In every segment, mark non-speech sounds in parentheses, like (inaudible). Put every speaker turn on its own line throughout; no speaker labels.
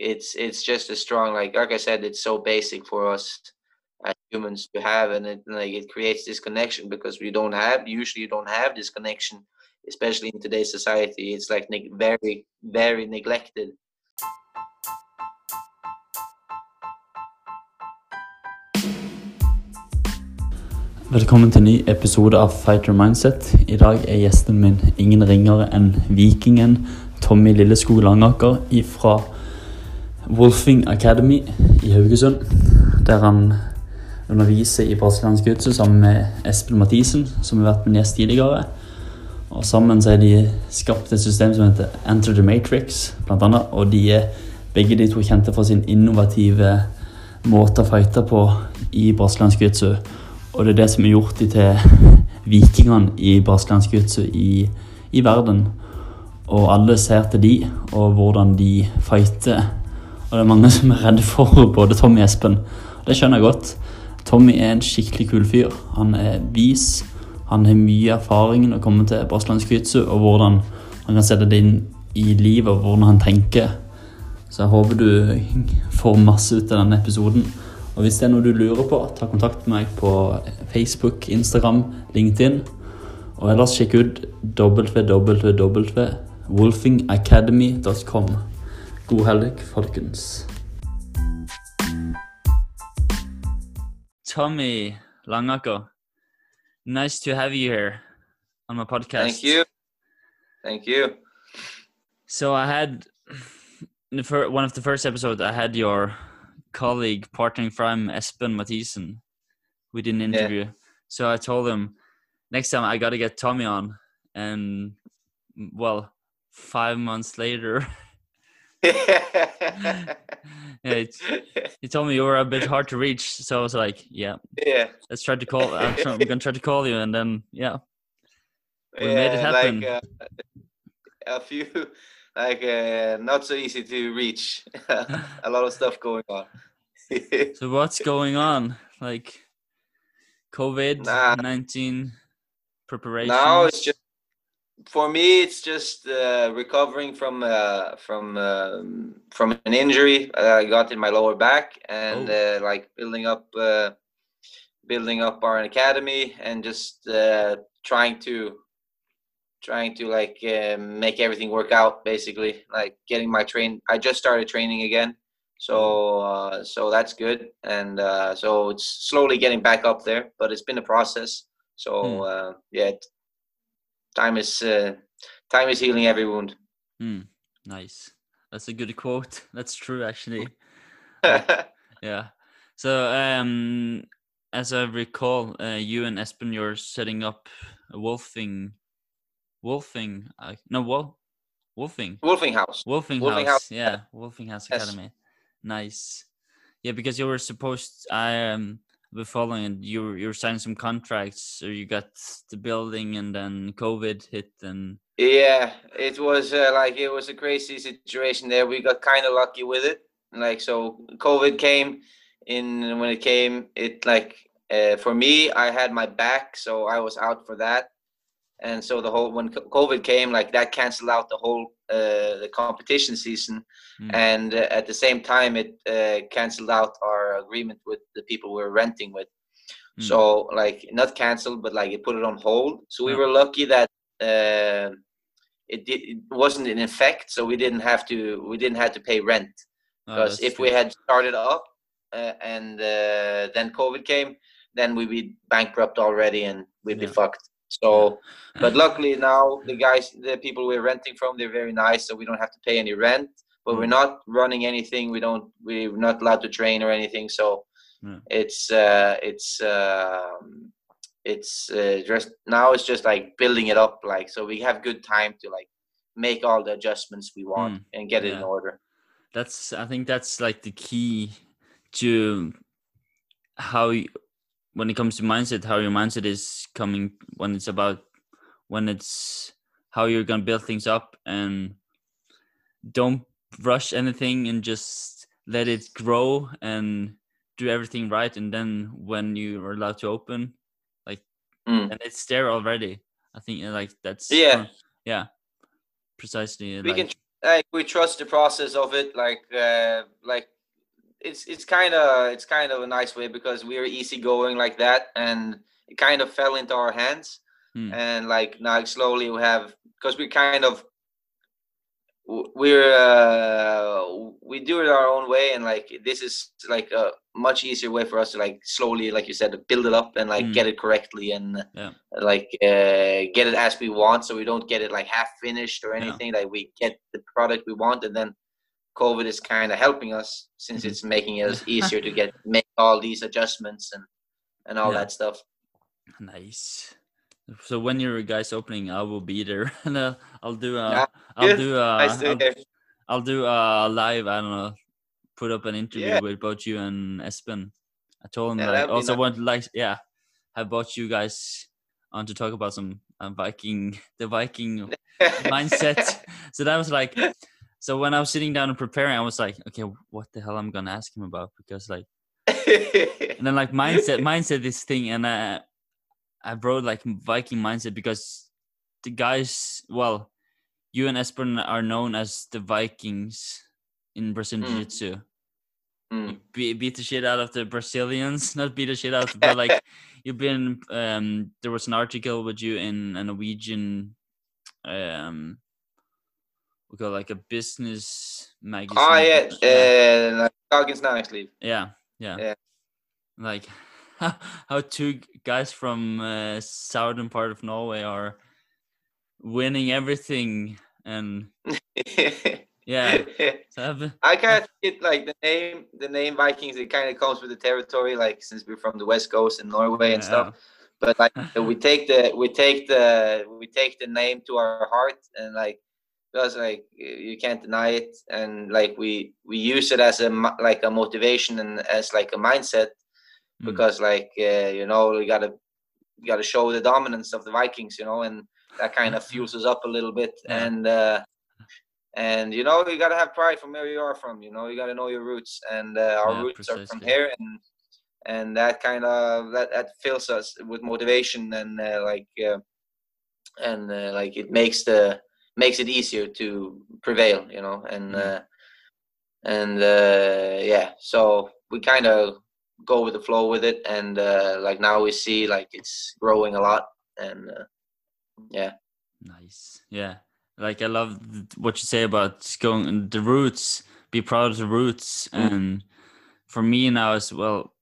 it's it's just a strong like like I said, it's so basic for us as humans to have, and it like it creates this connection because we don't have usually you don't have this connection, especially in today's society. It's like neg- very very neglected.
Velkommen til ny episode av Fighter Mindset. I dag er gjesten min ingen ringere enn vikingen Tommy Lilleskog Langaker fra Wolfing Academy i Haugesund. Der han underviser i brasiliansk jiu sammen med Espen Mathisen, som har vært min gjest tidligere. Og Sammen så har de skapt et system som heter Enter the Matrix, blant. Og de er begge de to kjente for sin innovative måte å fighte på i brasiliansk jiu og det er det som har gjort de til vikingene i brasiliansk jiu i, i, verden. Og alle ser til de, og hvordan de fighter. Og det er mange som er redde for (laughs) både Tommy og Espen. Det skjønner jeg godt. Tommy er en skikkelig kul fyr. Han er vis. Han har mye erfaring når det kommer til brasiliansk jiu og hvordan han kan sette det inn i livet, og hvordan han tenker. Så jeg håper du (laughs) får masse ut av denne episoden. Og hvis det er noe du lurer på, ta kontakt med meg på Facebook, Instagram, LinkedIn. Og ellers sjekk ut www.wolfingacademy.com. God helg, folkens. Tommy Langaker, nice to have you here on my podcast.
Thank you. Thank you.
So I had one of the first episodes. I had your colleague partnering from Espen Mathisen. We did an interview. Yeah. So I told him next time I got to get Tommy on. And well, five months later, (laughs) (laughs) yeah, it's, he told me you were a bit hard to reach. So I was like, yeah,
yeah,
let's try to call. I'm, trying, I'm gonna try to call you, and then yeah, we yeah, made it happen.
Like, uh, a few like uh, not so easy to reach. (laughs) a lot of stuff going on. (laughs)
so what's going on? Like COVID nineteen nah. preparation.
Now it's just for me. It's just uh, recovering from uh, from um, from an injury I got in my lower back, and oh. Uh, like building up uh, building up our academy, and just uh, trying to trying to like uh, make everything work out basically like getting my train i just started training again so uh, so that's good and uh, so it's slowly getting back up there but it's been a process so mm. yeah time is uh, time is healing every wound
mm. nice that's a good quote (laughs) that's true actually (laughs) yeah so um as i recall uh, you and espen you're setting up a wolfing Wolfing, uh, no, Wolf, Wolfing,
Wolfing House,
Wolfing, Wolfing House. House, yeah, Wolfing House yes. Academy. Nice, yeah, because you were supposed. I um, been following, and you were, you were signing some contracts, or you got the building, and then COVID hit, and
yeah, it was uh, like it was a crazy situation there. We got kind of lucky with it, like so. COVID came in when it came. It like uh, for me, I had my back, so I was out for that and so the whole when covid came like that canceled out the whole uh, the competition season mm. and uh, at the same time it uh, canceled out our agreement with the people we were renting with mm. so like not canceled but like it put it on hold so we were lucky that uh, it, did, it wasn't in effect so we didn't have to we didn't have to pay rent oh, because oh, if good. we had started up uh, and uh, then covid came then we'd be bankrupt already and we'd yeah. be fucked so, but luckily now the guys, the people we're renting from, they're very nice, so we don't have to pay any rent. But we're mm. not running anything. We don't. We're not allowed to train or anything. So yeah. it's uh, it's uh, it's uh, just now it's just like building it up. Like so, we have good time to like make all the adjustments we want mm. and get yeah. it in order.
That's I think that's like the key to how when it comes to mindset, how your mindset is coming when it's about when it's how you're gonna build things up and don't rush anything and just let it grow and do everything right and then when you are allowed to open like mm. and it's there already i think like that's
yeah
yeah precisely
we
like,
can like we trust the process of it like uh like it's it's kind of it's kind of a nice way because we're easygoing like that and it kind of fell into our hands
Hmm.
and like now slowly we have because we kind of we're uh we do it our own way and like this is like a much easier way for us to like slowly like you said to build it up and like
Mm.
get it correctly and
Yeah.
like uh get it as we want so we don't get it like half finished or
Yeah.
anything like we get the product we want and then covid is kind of helping us since
Mhm.
it's making it (laughs) easier to get make all these adjustments and and all
Yeah.
that stuff
Nice. So when your guys opening, I will be there, (laughs) and uh, I'll do a,
Yeah,
I'll do a,
nice
I'll. I'll do a live. I don't know, put up an interview
Yeah.
with both you and Espen. I told him
Yeah,
like also
nice.
want like yeah, have both you guys on to talk about some uh, Viking, the Viking (laughs) mindset. so that was like, so when I was sitting down and preparing, I was like, okay, what the hell I'm gonna ask him about because like and then like mindset (laughs) mindset this thing and uh, i wrote like viking mindset because the guys well you and Espen are known as the vikings in brazilian
Mm.
jiu-jitsu
Mm.
Be- beat the shit out of the brazilians (laughs) not beat the shit out but like (laughs) you've been um there was an article with you in a norwegian um we it like a business magazine
Oh yeah, uh, like Dagens Næringsliv.
Yeah, yeah.
Yeah.
Like (laughs) how, two guys from uh, southern part of Norway are winning everything and (laughs) yeah. (laughs) So
I kind of get like the name, the name Vikings. It kind of comes with the territory, like since we're from the west coast in Norway and stuff. But like we take the we take the we take the name to our heart and like because like you can't deny it. And like we we use it as a like a motivation and as like a mindset
Mm.
because like uh, you know we gotta you gotta show the dominance of the Vikings you know and that kind of (laughs) fuels us up a little bit.
Yeah.
and uh and you know you gotta have pride from where you are from you know you gotta know your roots. And uh, our
Yeah,
roots are from here. And and that kind of that, that fills us with motivation and uh, like uh, and uh, like it makes the makes it easier to prevail you know and
Mhm.
uh, and uh, yeah so we kind of go with the flow with it and uh, like now we see like it's growing a lot and uh, yeah
Nice. Yeah. Like I love what you say about going the roots, be proud of the roots.
Mm.
And for me now as well,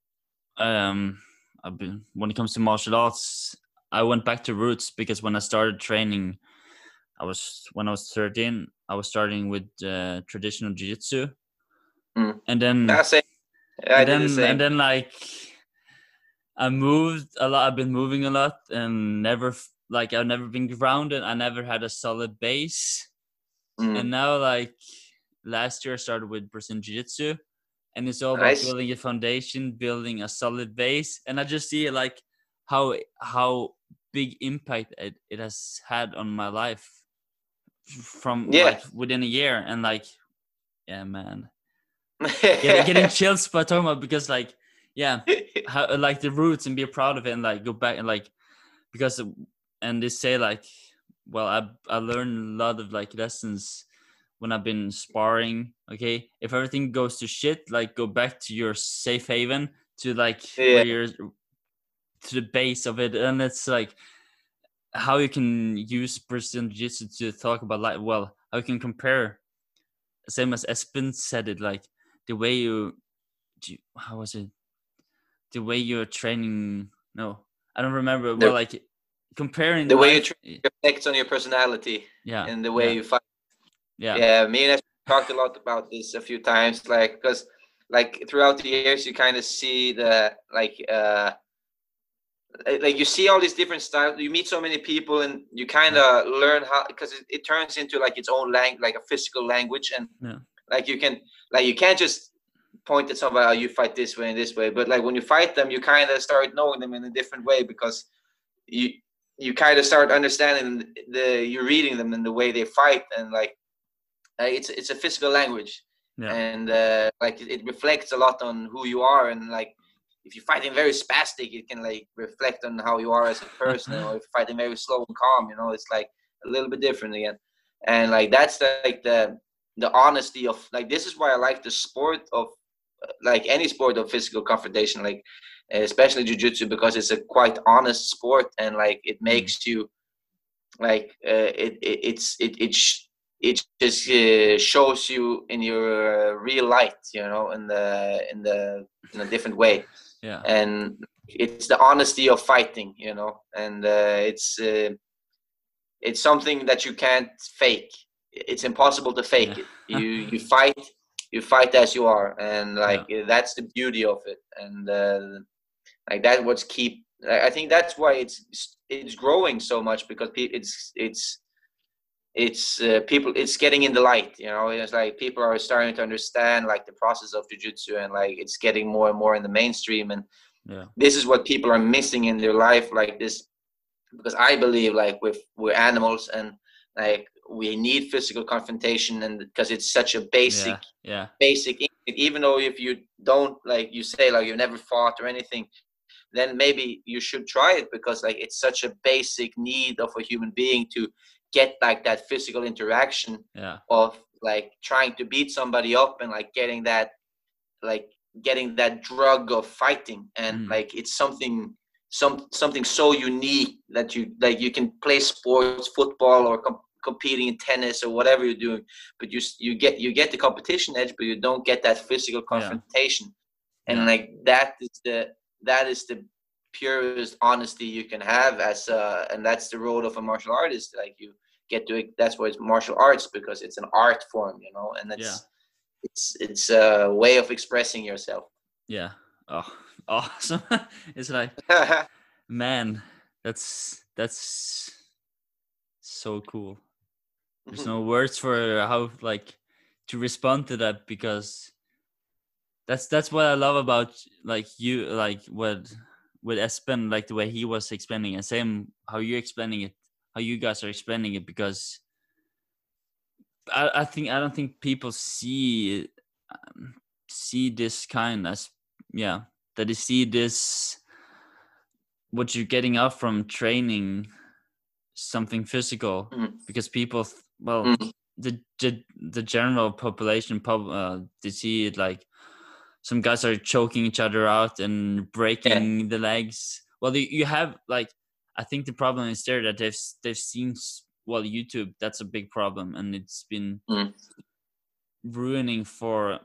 um I've been when it comes to martial arts, I went back to roots because when I started training, I was when I was 13, I was starting with uh, traditional jiu-jitsu.
Mm.
And then
that's it I
and
did
then
the same
and then like I moved a lot. I've been moving a lot and never like I've never been grounded. I never had a solid base.
Mm.
And now like last year I started with Brazilian Jiu Jitsu and it's all about
Nice.
building a foundation, building a solid base. And I just see like how how big impact it, it has had on my life from
Yeah.
like within a year and like yeah man (laughs) getting, getting chills by talking about because like yeah how like the roots and be proud of it and like go back and like because and they say like well i i learned a lot of like lessons when i've been sparring okay if everything goes to shit like go back to your safe haven to like
Yeah.
where you're to the base of it and it's like how you can use Brazilian Jiu-Jitsu to talk about like well how you can compare same as Espen said it like the way you how was it? The way you're training no i don't remember
The-
well like comparing
the way
life-
train reflects on your personality
yeah
and the way
yeah,
you fight.
Yeah.
Yeah me and Espen talked a lot about this a few times like because like throughout the years you kind of see the like uh like you see all these different styles you meet so many people and you kind of learn how because it, it turns into like its own language like a physical language and
Yeah.
like you can like you can't just point at somebody oh you fight this way and this way but like when you fight them you kind of start knowing them in a different way because you you kind of start understanding the you're reading them and the way they fight and like uh, it's it's a physical language
yeah
and uh, like it reflects a lot on who you are and like if you're fighting very spastic it can like reflect on how you are as a (laughs) person or if you're fighting very slow and calm you know it's like a little bit different again and like that's the, like the the honesty of like this is why I like the sport of like any sport of physical confrontation, like especially jujitsu because it's a quite honest sport and like it mm. makes you like uh, it, it it's it it it just uh, shows you in your uh, real light you know in the in the in a different way
yeah.
And it's the honesty of fighting you know? And uh, it's uh, it's something that you can't fake. It's impossible to fake yeah. it. You you fight you fight as you are. And like yeah. that's the beauty of it. And uh, like that what's keep i think that's why it's it's growing so much because it's it's it's uh, people it's getting in the light you know it's like people are starting to understand like the process of jiu-jitsu and like it's getting more and more in the mainstream and
yeah.
this is what people are missing in their life like this because i believe like with we're animals and like we need physical confrontation and because it's such a basic
yeah, yeah.
basic even though if you don't like you say like you've never fought or anything then maybe you should try it because like it's such a basic need of a human being to get like that physical interaction
yeah.
of like trying to beat somebody up and like getting that like getting that drug of fighting and mm. like it's something some something so unique that you like you can play sports football or com- competing in tennis or whatever you're doing but you you get you get the competition edge but you don't get that physical confrontation yeah. and yeah. like that is the that is the purest honesty you can have as uh and that's the role of a martial artist. Like you get to it that's why it's martial arts because it's an art form you know and it's yeah. it's it's a way of expressing yourself.
Yeah. Oh (laughs) awesome. It's like (laughs) man that's that's so cool. There's no words for how like to respond to that because that's that's what I love about like you like what with Espen like the way he was explaining and same how you're explaining it how you guys are explaining it because I, I think I don't think people see um, see this kind as yeah that they see this what you're getting out from training something physical mm. because people well mm. the, the the general population pub uh, they see it like some guys are choking each other out and breaking yeah. the legs. Well, you have like I think the problem is there that they've they've seen well YouTube. That's a big problem, and it's been mm. ruining for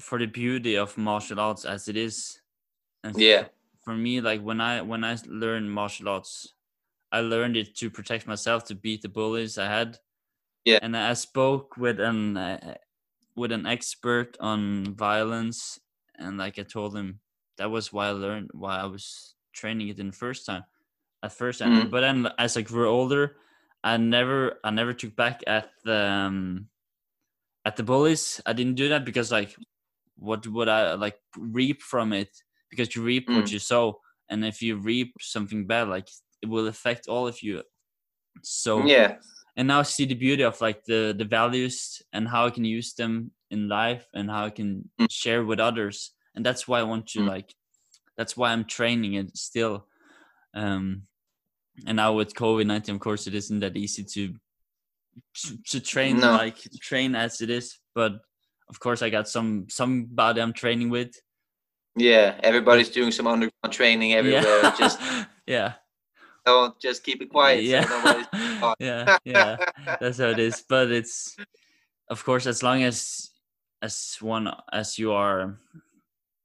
for the beauty of martial arts as it is.
And yeah.
For me, like when I when I learned martial arts, I learned it to protect myself, to beat the bullies I had.
Yeah.
And I spoke with an uh, with an expert on violence, and like I told him, that was why I learned why I was training it in the first time, at first. Mm. But then as I grew older, I never I never took back at the um, at the bullies. I didn't do that because like what would I like reap from it? Because you reap mm. what you sow, and if you reap something bad, like it will affect all of you. So
yeah,
and now see the beauty of like the the values and how I can use them in life and how I can mm. share with others. And that's why I want to mm. like that's why I'm training it still. Um and now with COVID nineteen, of course, it isn't that easy to to train no. like train as it is. But of course, I got some somebody I'm training with.
Yeah, everybody's doing some underground training everywhere. Yeah. Just (laughs)
yeah,
don't just keep it quiet.
Yeah, so yeah, (laughs) yeah. That's how it is. But it's of course as long as as one as you are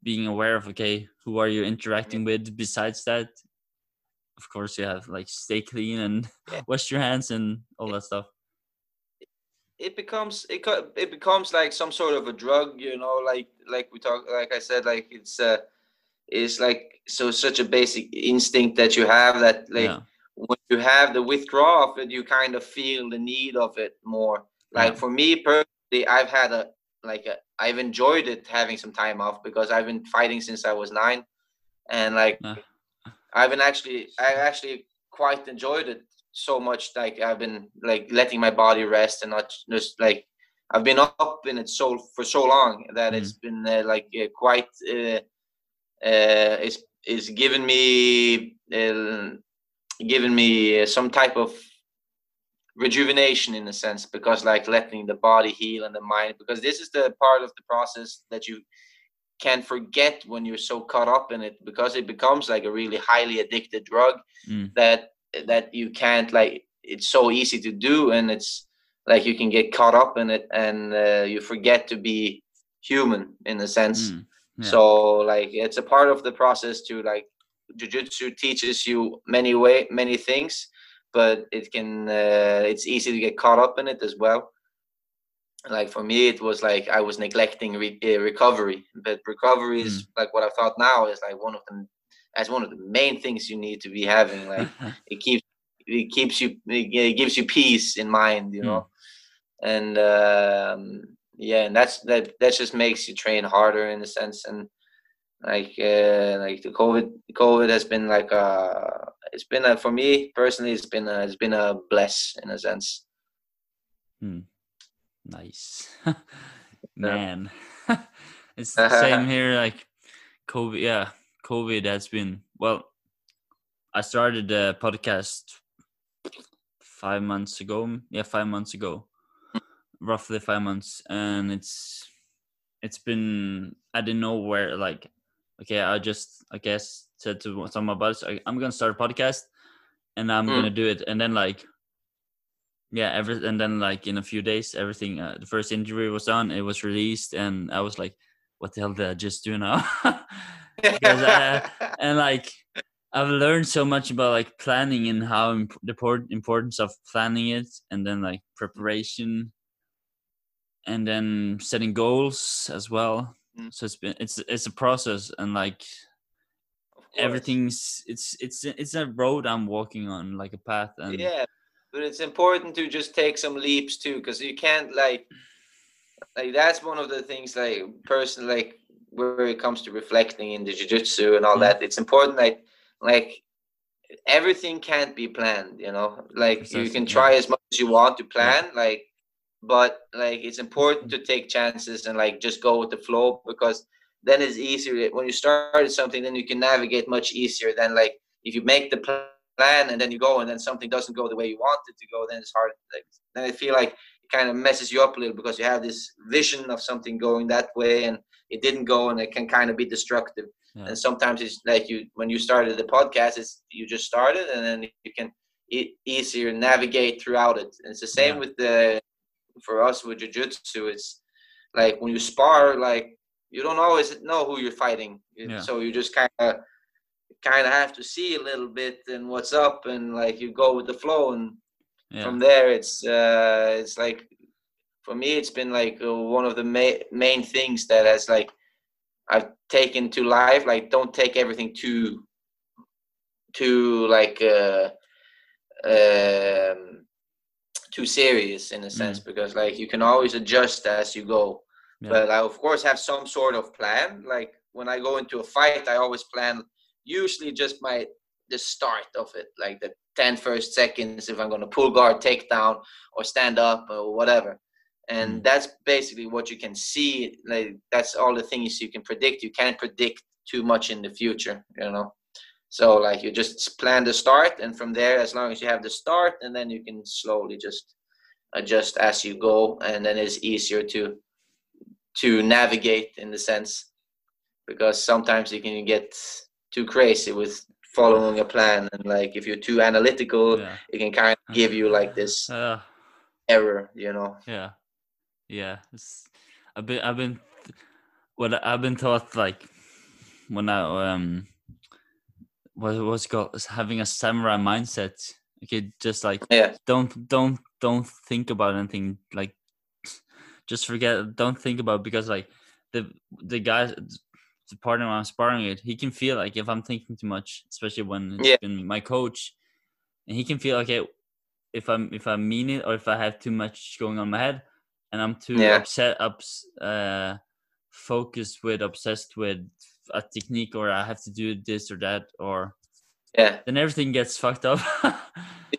being aware of okay who are you interacting with besides that of course you have like stay clean and yeah. (laughs) wash your hands and all that stuff
it becomes it it becomes like some sort of a drug you know like like we talk like i said like it's uh it's like so such a basic instinct that you have that like yeah. When you have the withdrawal of it you kind of feel the need of it more like yeah. for me personally i've had a like a, i've enjoyed it having some time off because i've been fighting since i was nine and like yeah. i've been actually i actually quite enjoyed it so much like i've been like letting my body rest and not just like i've been up in it so for so long that mm. it's been uh, like uh, quite uh, uh, is is giving me uh, giving me some type of rejuvenation in a sense because like letting the body heal and the mind because this is the part of the process that you can forget when you're so caught up in it because it becomes like a really highly addicted drug
Mm.
that that you can't like it's so easy to do and it's like you can get caught up in it and uh, you forget to be human in a sense
Mm. Yeah.
so like it's a part of the process to like jiu-jitsu teaches you many way many things but it can uh, it's easy to get caught up in it as well. Like for me it was like i was neglecting re- uh, recovery but recovery is like what i thought now is like one of the as one of the main things you need to be having (laughs) like it keeps it keeps you it gives you peace in mind you
Mm.
know? And um yeah and that's that that just makes you train harder in a sense and like uh like the covid covid has been like uh it's been a for me personally it's been a it's been a bless in a sense Hmm.
Nice. (laughs) Man. (laughs) it's the same (laughs) here, like COVID yeah, COVID has been well I started the podcast five months ago. Yeah, five months ago. Roughly five months. And it's it's been I didn't know where like okay, I just I guess said to some of my buddies, I, I'm gonna start a podcast and I'm
Mm.
gonna do it. And then like yeah every and then like in a few days everything uh, the first injury was done it was released and i was like what the hell did i just do now (laughs) Because, uh, (laughs) and like i've learned so much about like planning and how imp- the import- importance of planning it and then like preparation and then setting goals as well
Mm.
so it's been it's it's a process and like everything's it's it's it's a road i'm walking on like a path and
yeah but it's important to just take some leaps too because you can't like like that's one of the things like person like where it comes to reflecting in the jiu-jitsu and all
Mm.
that it's important like like everything can't be planned you know like you can try as much as you want to plan like but like it's important to take chances and like just go with the flow because then it's easier when you started something then you can navigate much easier than like if you make the plan and then you go and then something doesn't go the way you want it to go then it's hard like then i feel like it kind of messes you up a little because you have this vision of something going that way and it didn't go and it can kind of be destructive
Yeah.
and sometimes it's like you when you started the podcast it's you just started and then you can e- easier navigate throughout it and it's the same
Yeah.
with the for us with jiu-jitsu it's like when you spar like you don't always know who you're fighting.
Yeah.
so you just kind of kind of have to see a little bit and what's up and like you go with the flow. And
yeah.
from there it's uh it's like for me it's been like uh, one of the ma- main things that has like i've taken to life like don't take everything too too like uh um too serious in a sense because like you can always adjust as you go.
Yeah.
but i of course have some sort of plan. Like when i go into a fight i always plan usually just my the start of it like the 10 first seconds if i'm going to pull guard takedown or stand up or whatever. And
Mm.
that's basically what you can see like that's all the things you can predict. You can't predict too much in the future you know so like you just plan the start and from there as long as you have the start and then you can slowly just adjust as you go and then it's easier to to navigate in the sense because sometimes you can get too crazy with following a plan and like if you're too analytical
yeah.
it can kind of give you like this
uh,
error you know?
Yeah. Yeah it's i've been i've been what i've been taught like when i um what what's called having a samurai mindset okay just like
yeah
don't don't don't think about anything like just forget don't think about because like the the guy the partner i'm sparring with he can feel like if i'm thinking too much especially when it's
Yeah.
been my coach and he can feel okay if i'm if i mean it or if i have too much going on in my head and i'm too
Yeah.
upset ups uh focused with obsessed with a technique or i have to do this or that or
yeah
then everything gets fucked up (laughs)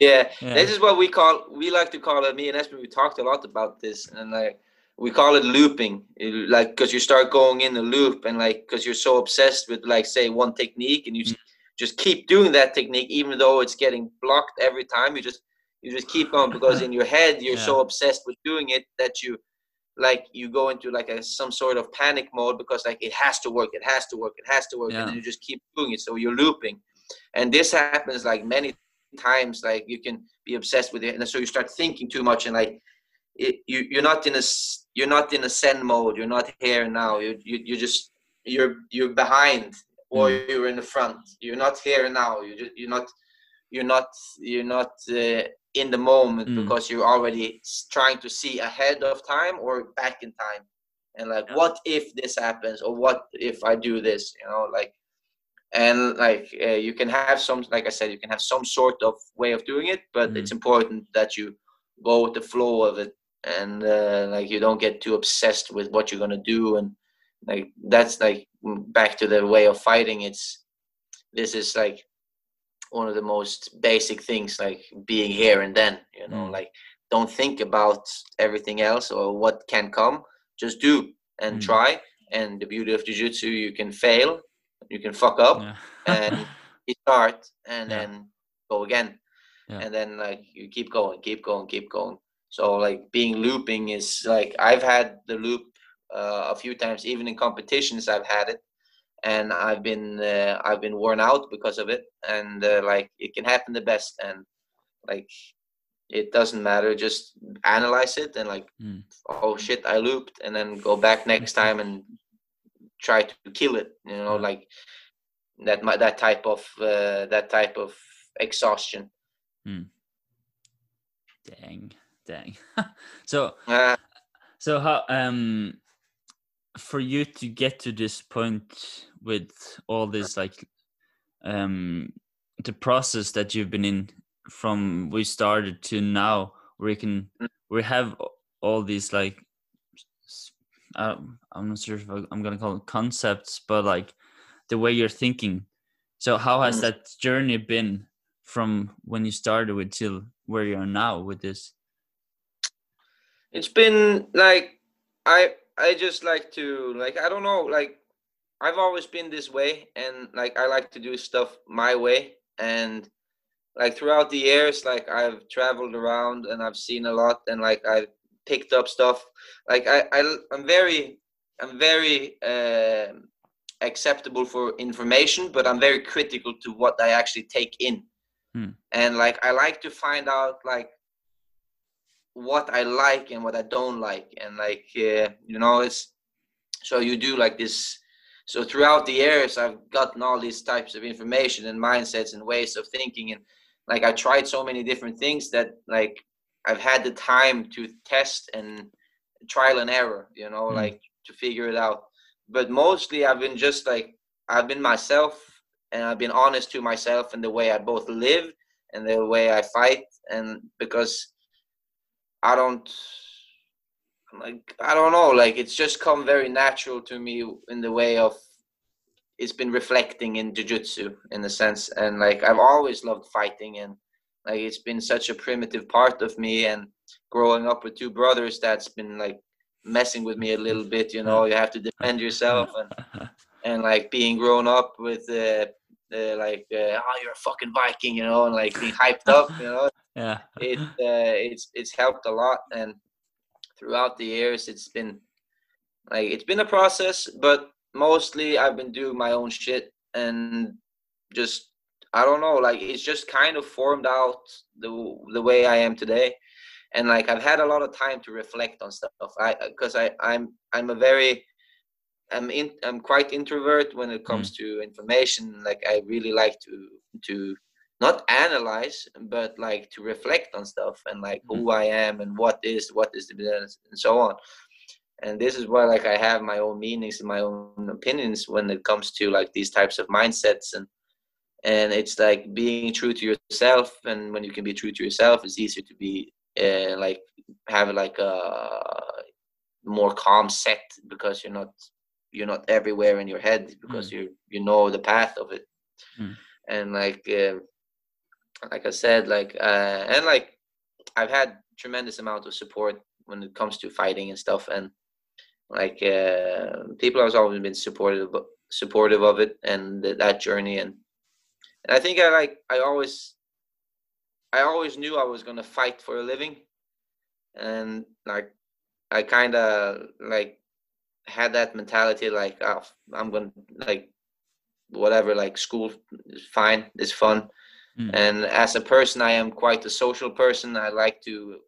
yeah
yeah
This is what we call we like to call it. Me and Espen, we talked a lot about this, and like we call it looping. It- like because you start going in a loop, and like because you're so obsessed with like say one technique, and you s- mm. just keep doing that technique, even though it's getting blocked every time. You just you just keep going because (laughs) in your head you're
Yeah.
so obsessed with doing it that you like you go into like a some sort of panic mode because like it has to work it has to work it has to work
Yeah.
and then you just keep doing it so you're looping and this happens like many times like you can be obsessed with it and so you start thinking too much and like it, you you're not in a you're not in a zen mode you're not here now you you you just you're you're behind or
Mm.
you're in the front you're not here now you just you're not you're not you're not uh, in the moment
Mm.
because you're already trying to see ahead of time or back in time and like
Yeah.
what if this happens or what if i do this you know like and like uh, you can have some like i said you can have some sort of way of doing it but
Mm.
it's important that you go with the flow of it and uh, like you don't get too obsessed with what you're gonna do and like that's like back to the way of fighting it's this is like one of the most basic things like being here and then you know
Mm.
like don't think about everything else or what can come just do and
Mm.
try and the beauty of jiu-jitsu you can fail you can fuck up
Yeah.
and (laughs) start and
Yeah.
then go again
Yeah.
and then like you keep going keep going keep going so like being looping is like i've had the loop uh, a few times even in competitions i've had it and i've been uh, i've been worn out because of it and uh, like it can happen the best and like it doesn't matter just analyze it and like
Mm.
oh shit i looped and then go back next time and try to kill it you know like that that type of uh, that type of exhaustion
Dang, dang. (laughs) so,
uh,
so how um, for you to get to this point with all this like um, the process that you've been in from we started to now, where you can
Mm.
we have all these like uh, I'm not sure if I'm gonna call it concepts, but like the way you're thinking. So how has
Mm.
that journey been from when you started with till where you are now with this?
it's been like i i just like to like i don't know like i've always been this way and like i like to do stuff my way. And like throughout the years like i've traveled around and i've seen a lot and like i've picked up stuff. Like i, I i'm very i'm very um acceptable for information but i'm very critical to what i actually take in.
Hmm.
and like i like to find out like what I like and what I don't like, and like uh, you know, it's so you do like this. So throughout the years, I've gotten all these types of information and mindsets and ways of thinking, and like I tried so many different things that like I've had the time to test and trial and error, you know,
Mm.
like to figure it out. But mostly, I've been just like I've been myself, and I've been honest to myself in the way I both live and the way I fight, and because I don't like I don't know like it's just come very natural to me in the way of it's been reflecting in jiu-jitsu in a sense. And like I've always loved fighting and like it's been such a primitive part of me and growing up with two brothers that's been like messing with me a little bit you know you have to defend yourself and (laughs) and like being grown up with uh, uh like uh, oh you're a fucking Viking you know and like being hyped up you know
yeah.
it (laughs) uh, it's it's helped a lot and throughout the years it's been like it's been a process but mostly i've been doing my own shit and just i don't know like it's just kind of formed out the the way i am today. And like i've had a lot of time to reflect on stuff. I because i i'm i'm a very i'm in i'm quite introvert when it comes to information. Like i really like to to not analyze but like to reflect on stuff and like who i am and what is what is the business and so on. And this is why like i have my own meanings and my own opinions when it comes to like these types of mindsets. And and it's like being true to yourself and when you can be true to yourself it's easier to be uh, like have like a more calm set because you're not you're not everywhere in your head because you you know the path of it.
Mm.
and like uh, like i said like uh and like i've had tremendous amount of support when it comes to fighting and stuff and like uh people have always been supportive supportive of it and th- that journey and and i think i like i always I always knew I was gonna fight for a living, and like I kind of like had that mentality like oh, I'm gonna like whatever like school is fine it's fun mm. and as a person I am quite a social person I like to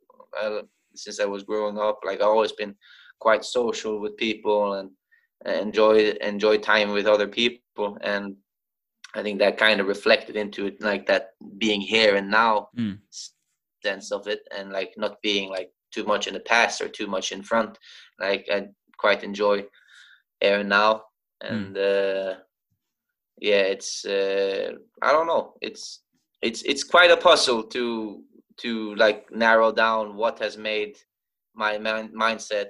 uh, since I was growing up like I've always been quite social with people and enjoy enjoy time with other people and I think that kind of reflected into it like that being here and now mm. sense of it and like not being like too much in the past or too much in front like I quite enjoy here and now and mm. uh yeah it's uh I don't know it's it's it's quite a puzzle to to like narrow down what has made my man- mindset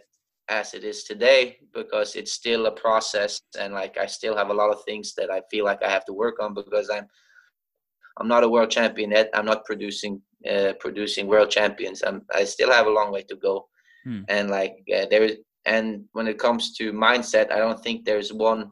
as it is today because it's still a process and like I still have a lot of things that I feel like I have to work on because I'm I'm not a world champion yet. I'm not producing uh, producing world champions. I'm I still have a long way to go. Hmm. And like uh, there is and when it comes to mindset, I don't think there's one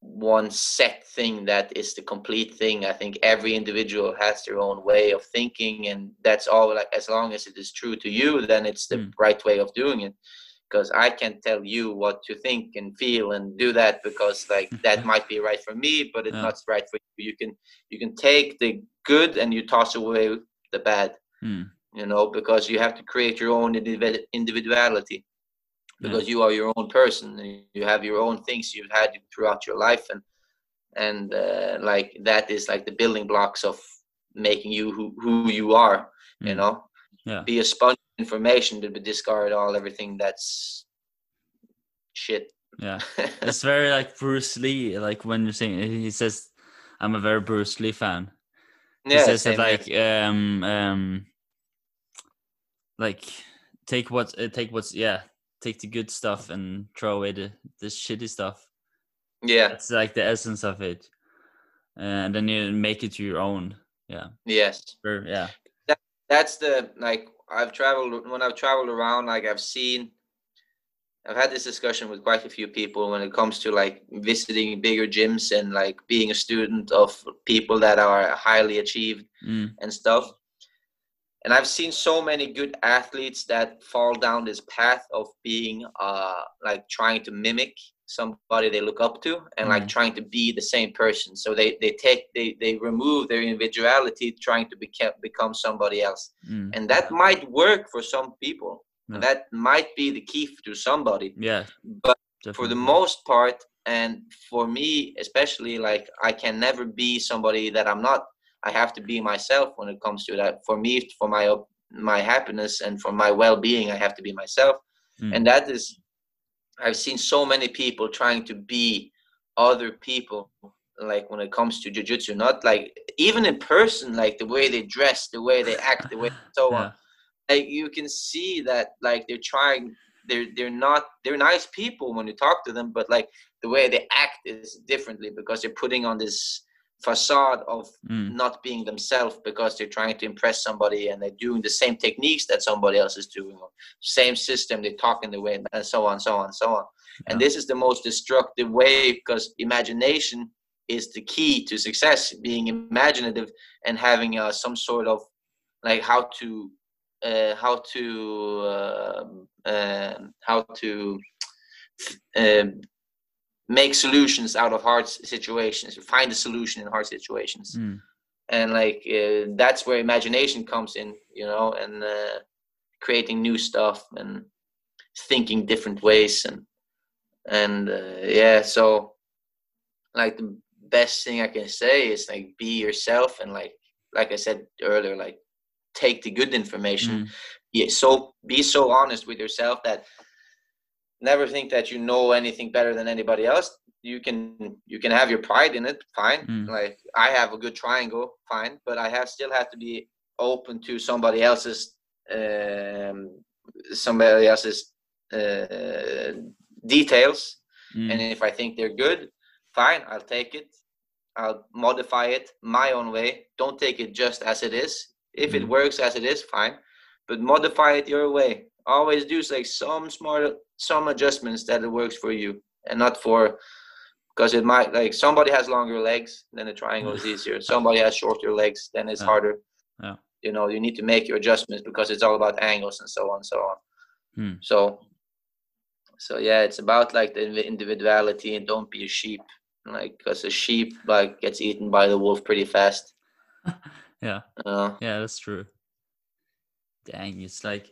one set thing that is the complete thing. I think every individual has their own way of thinking, and that's all. Like as long as it is true to you, then it's the mm. right way of doing it. Because I can tell you what to think and feel and do that because like (laughs) that might be right for me, but it's yeah. not right for you. You can you can take the good and you toss away the bad. Mm. You know, because you have to create your own individuality because you are your own person and you have your own things you've had throughout your life and and uh, like that is like the building blocks of making you who, who you are mm. you know?
Yeah.
be a sponge of information to discard all everything that's shit.
Yeah. (laughs) It's very like bruce lee like when you're saying he says i'm a very bruce lee fan. Yeah, he says that like um um like take what uh, take what's yeah take the good stuff and throw away the, the shitty stuff.
Yeah.
It's like the essence of it. And then you make it your own. Yeah.
Yes.
Or, yeah.
That, that's the like I've traveled when I've traveled around, like I've seen I've had this discussion with quite a few people when it comes to like visiting bigger gyms and like being a student of people that are highly achieved mm. and stuff and I've seen so many good athletes that fall down this path of being uh like trying to mimic somebody they look up to and mm. like trying to be the same person so they they take they they remove their individuality trying to become become somebody else mm. and that might work for some people yeah. that might be the key to somebody
yeah
but definitely. for the most part and for me especially like i can never be somebody that i'm not I have to be myself when it comes to that. For me, for my my happiness and for my well-being, I have to be myself. Mm. And that is, I've seen so many people trying to be other people. Like when it comes to jujitsu, not like even in person, like the way they dress, the way they act, the way (laughs) so yeah. on. Like you can see that, like they're trying. They're they're not they're nice people when you talk to them, but like the way they act is differently because they're putting on this facade of mm. not being themselves because they're trying to impress somebody and they're doing the same techniques that somebody else is doing same system they talk in the way and so on so on so on yeah. and this is the most destructive way because imagination is the key to success being imaginative and having uh, some sort of like how to uh, how to uh, how to um, make solutions out of hard situations find a solution in hard situations mm. and like uh, that's where imagination comes in you know and uh, creating new stuff and thinking different ways and and uh, yeah so like the best thing i can say is like be yourself and like like i said earlier like take the good information mm. yeah so be so honest with yourself that never think that you know anything better than anybody else. You can you can have your pride in it fine. Mm. like i have a good triangle fine but i have still have to be open to somebody else's um, somebody else's uh, details. Mm. and if i think they're good fine i'll take it. I'll modify it my own way. Don't take it just as it is. If mm. it works as it is fine but modify it your way always do like some smart some adjustments that it works for you and not for because it might like somebody has longer legs, then the triangle is (laughs) easier. Somebody has shorter legs, then it's
Yeah.
harder.
Yeah.
You know, you need to make your adjustments because it's all about angles and so on and so on.
Hmm.
So, so yeah, it's about like the individuality and don't be a sheep. Like, because a sheep like gets eaten by the wolf pretty fast. (laughs)
Yeah.
Uh,
Yeah, that's true. Dang, it's like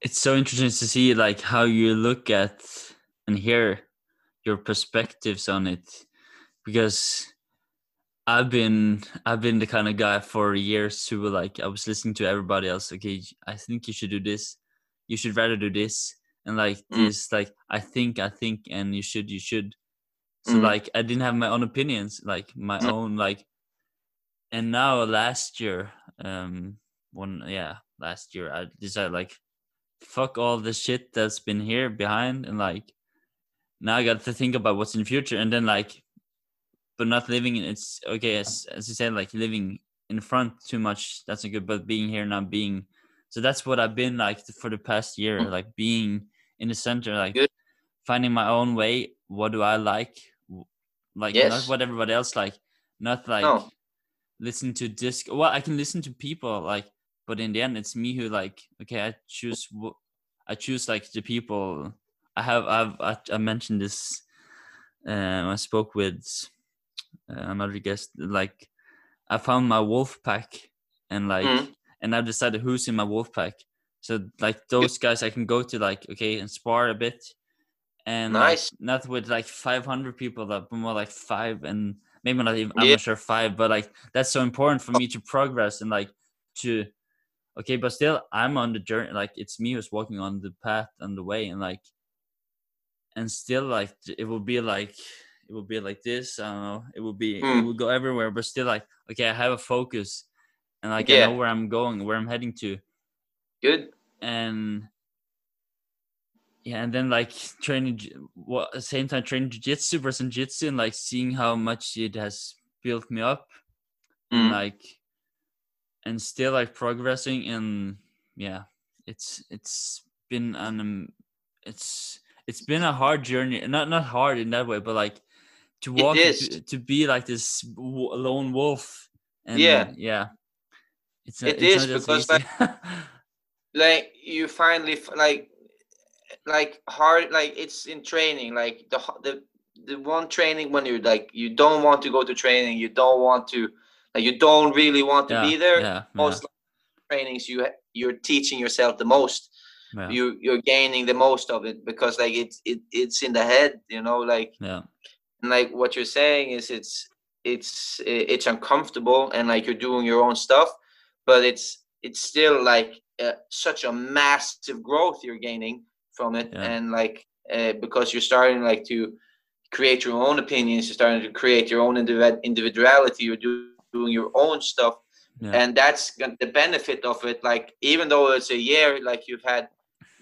it's so interesting to see like how you look at and hear your perspectives on it because I've been I've been the kind of guy for years who like I was listening to everybody else okay I think you should do this you should rather do this and like
Mm.
this like I think I think and you should you should so
Mm.
like I didn't have my own opinions like my
Mm.
own like and now last year um one yeah last year i decided like fuck all the shit that's been here behind and like now i got to think about what's in the future and then like but not living in it's okay as as you said like living in front too much that's not good but being here now being so that's what i've been like for the past year
Mm.
like being in the center like
Good.
finding my own way what do i like like not what everybody else like not like
No.
listen to disc well i can listen to people like but in the end it's me who like okay i choose i choose like the people. I have i've i, I mentioned this um i spoke with uh, another guest like i found my wolf pack and like
Mhm.
and i decided who's in my wolf pack. So like those guys i can go to like okay and spar a bit. And like,
Nice.
not with like 500 people that but more like five and maybe not even i'm not sure five but like that's so important for me to progress and like to okay but still i'm on the journey like it's me who's walking on the path and the way and like and still like it will be like it will be like this i don't know it will be it
Mm.
will go everywhere but still like okay i have a focus and like i know where i'm going where i'm heading to
Good.
and yeah and then like training what well at the same time training jiu-jitsu versus jiu-jitsu and like seeing how much it has built me up and
Mm.
like and still like progressing and yeah it's it's been an um, it's it's been a hard journey not not hard in that way but like to walk
is.
to, to be like this w- lone wolf and
Yeah.
yeah it's
It
it's
is because,
easy.
like you finally like like hard like it's in training like the the the one training when you're like you don't want to go to training you don't want to like you don't really want to
yeah,
be there
yeah,
most trainings you you're teaching yourself the most
yeah, yeah,
you you're gaining the most of it because like it's it, it's in the head you know like
yeah.
and like what you're saying is it's it's it's uncomfortable and like you're doing your own stuff but it's it's still like uh, such a massive growth you're gaining from it
Yeah.
and like uh, because you're starting like to create your own opinions you're starting to create your own individ- individuality you're do- doing your own stuff
Yeah.
and that's the benefit of it like even though it's a year like you've had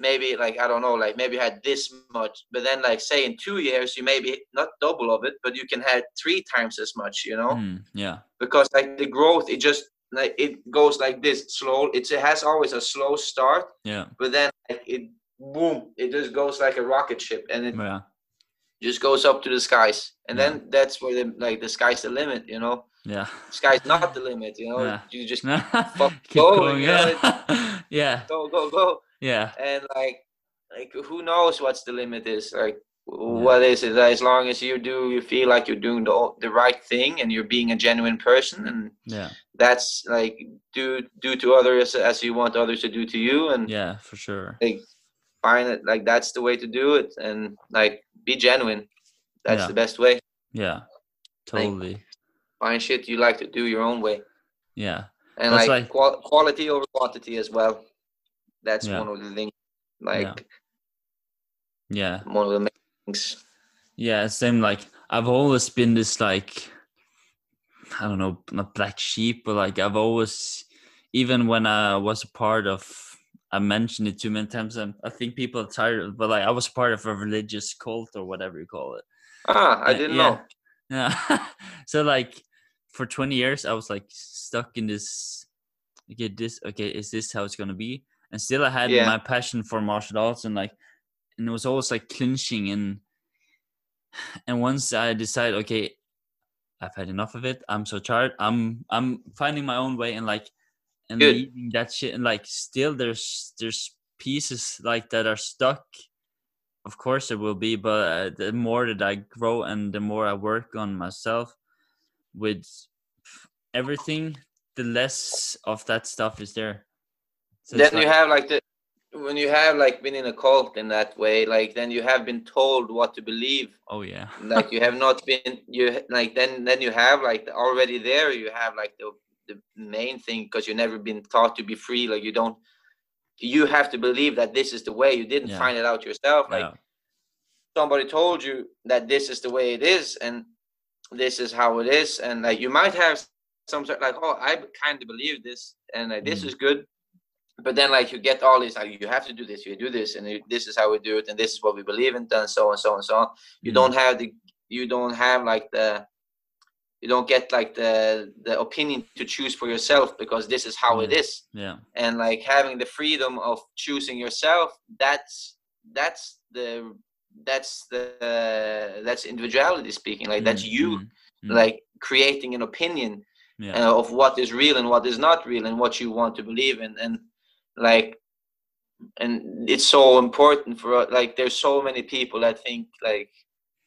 maybe like i don't know like maybe you had this much but then like say in two years you maybe not double of it but you can have three times as much you know?
Mm, yeah,
because like the growth it just like it goes like this slow it's, it has always a slow start
yeah,
but then like it boom it just goes like a rocket ship and it
yeah,
just goes up to the skies and
Yeah.
then that's where the like the sky's the limit you know
yeah.
sky's not the limit you know
Yeah.
you just (laughs)
Keep
going,
going.
you (laughs) know,
Yeah, yeah, (laughs)
go go go
yeah,
and like like who knows what's the limit is like what is it as long as you do you feel like you're doing the the right thing and you're being a genuine person and
yeah,
that's like do do to others as you want others to do to you and
yeah, for sure.
like find it like that's the way to do it and like be genuine that's
Yeah.
the best way
Yeah, totally.
Find shit you like to do your own way
Yeah,
and
That's
like,
like-
qual- quality over quantity as well that's
Yeah.
one of the things like
yeah,
one of the main things
yeah. Same. Like I've always been this like I don't know, not black sheep, but like I've always, even when I was a part of, I mentioned it too many times. And I think people are tired, of, but like I was part of a religious cult or whatever you call it.
ah i didn't
yeah.
know
Yeah. (laughs) so like for 20 years I was like stuck in this okay this okay is this how it's gonna be? And still I had
Yeah.
my passion for martial arts and like and it was always like clinching and and once I decide, okay, I've had enough of it. I'm so tired. I'm I'm finding my own way and like and
Good.
leaving that shit and like still there's there's pieces like that are stuck. Of course it will be, but uh, the more that I grow and the more I work on myself with everything, the less of that stuff is there. So
then you have like the when you have like been in a cult in that way, like then you have been told what to believe.
oh yeah, (laughs)
Like you have not been you like then then you have like already there you have like the the main thing because you've never been taught to be free. Like you don't you have to believe that this is the way. You didn't
Yeah.
find it out yourself. Like
yeah,
somebody told you that this is the way it is and this is how it is and like you might have some sort like oh i kind of believe this and like, this
Mm.
is good but then like you get all these like you have to do this you do this and you, this is how we do it and this is what we believe in and so on so on so on you
Mm.
don't have the you don't have like the you don't get like the the opinion to choose for yourself because this is how it
Yeah. yeah,
and like having the freedom of choosing yourself that's that's the that's the that's individuality speaking like that's
Mm,
you
mm, mm.
like creating an opinion
yeah,
uh, of what is real and what is not real and what you want to believe in and like and it's so important for like there's so many people that think like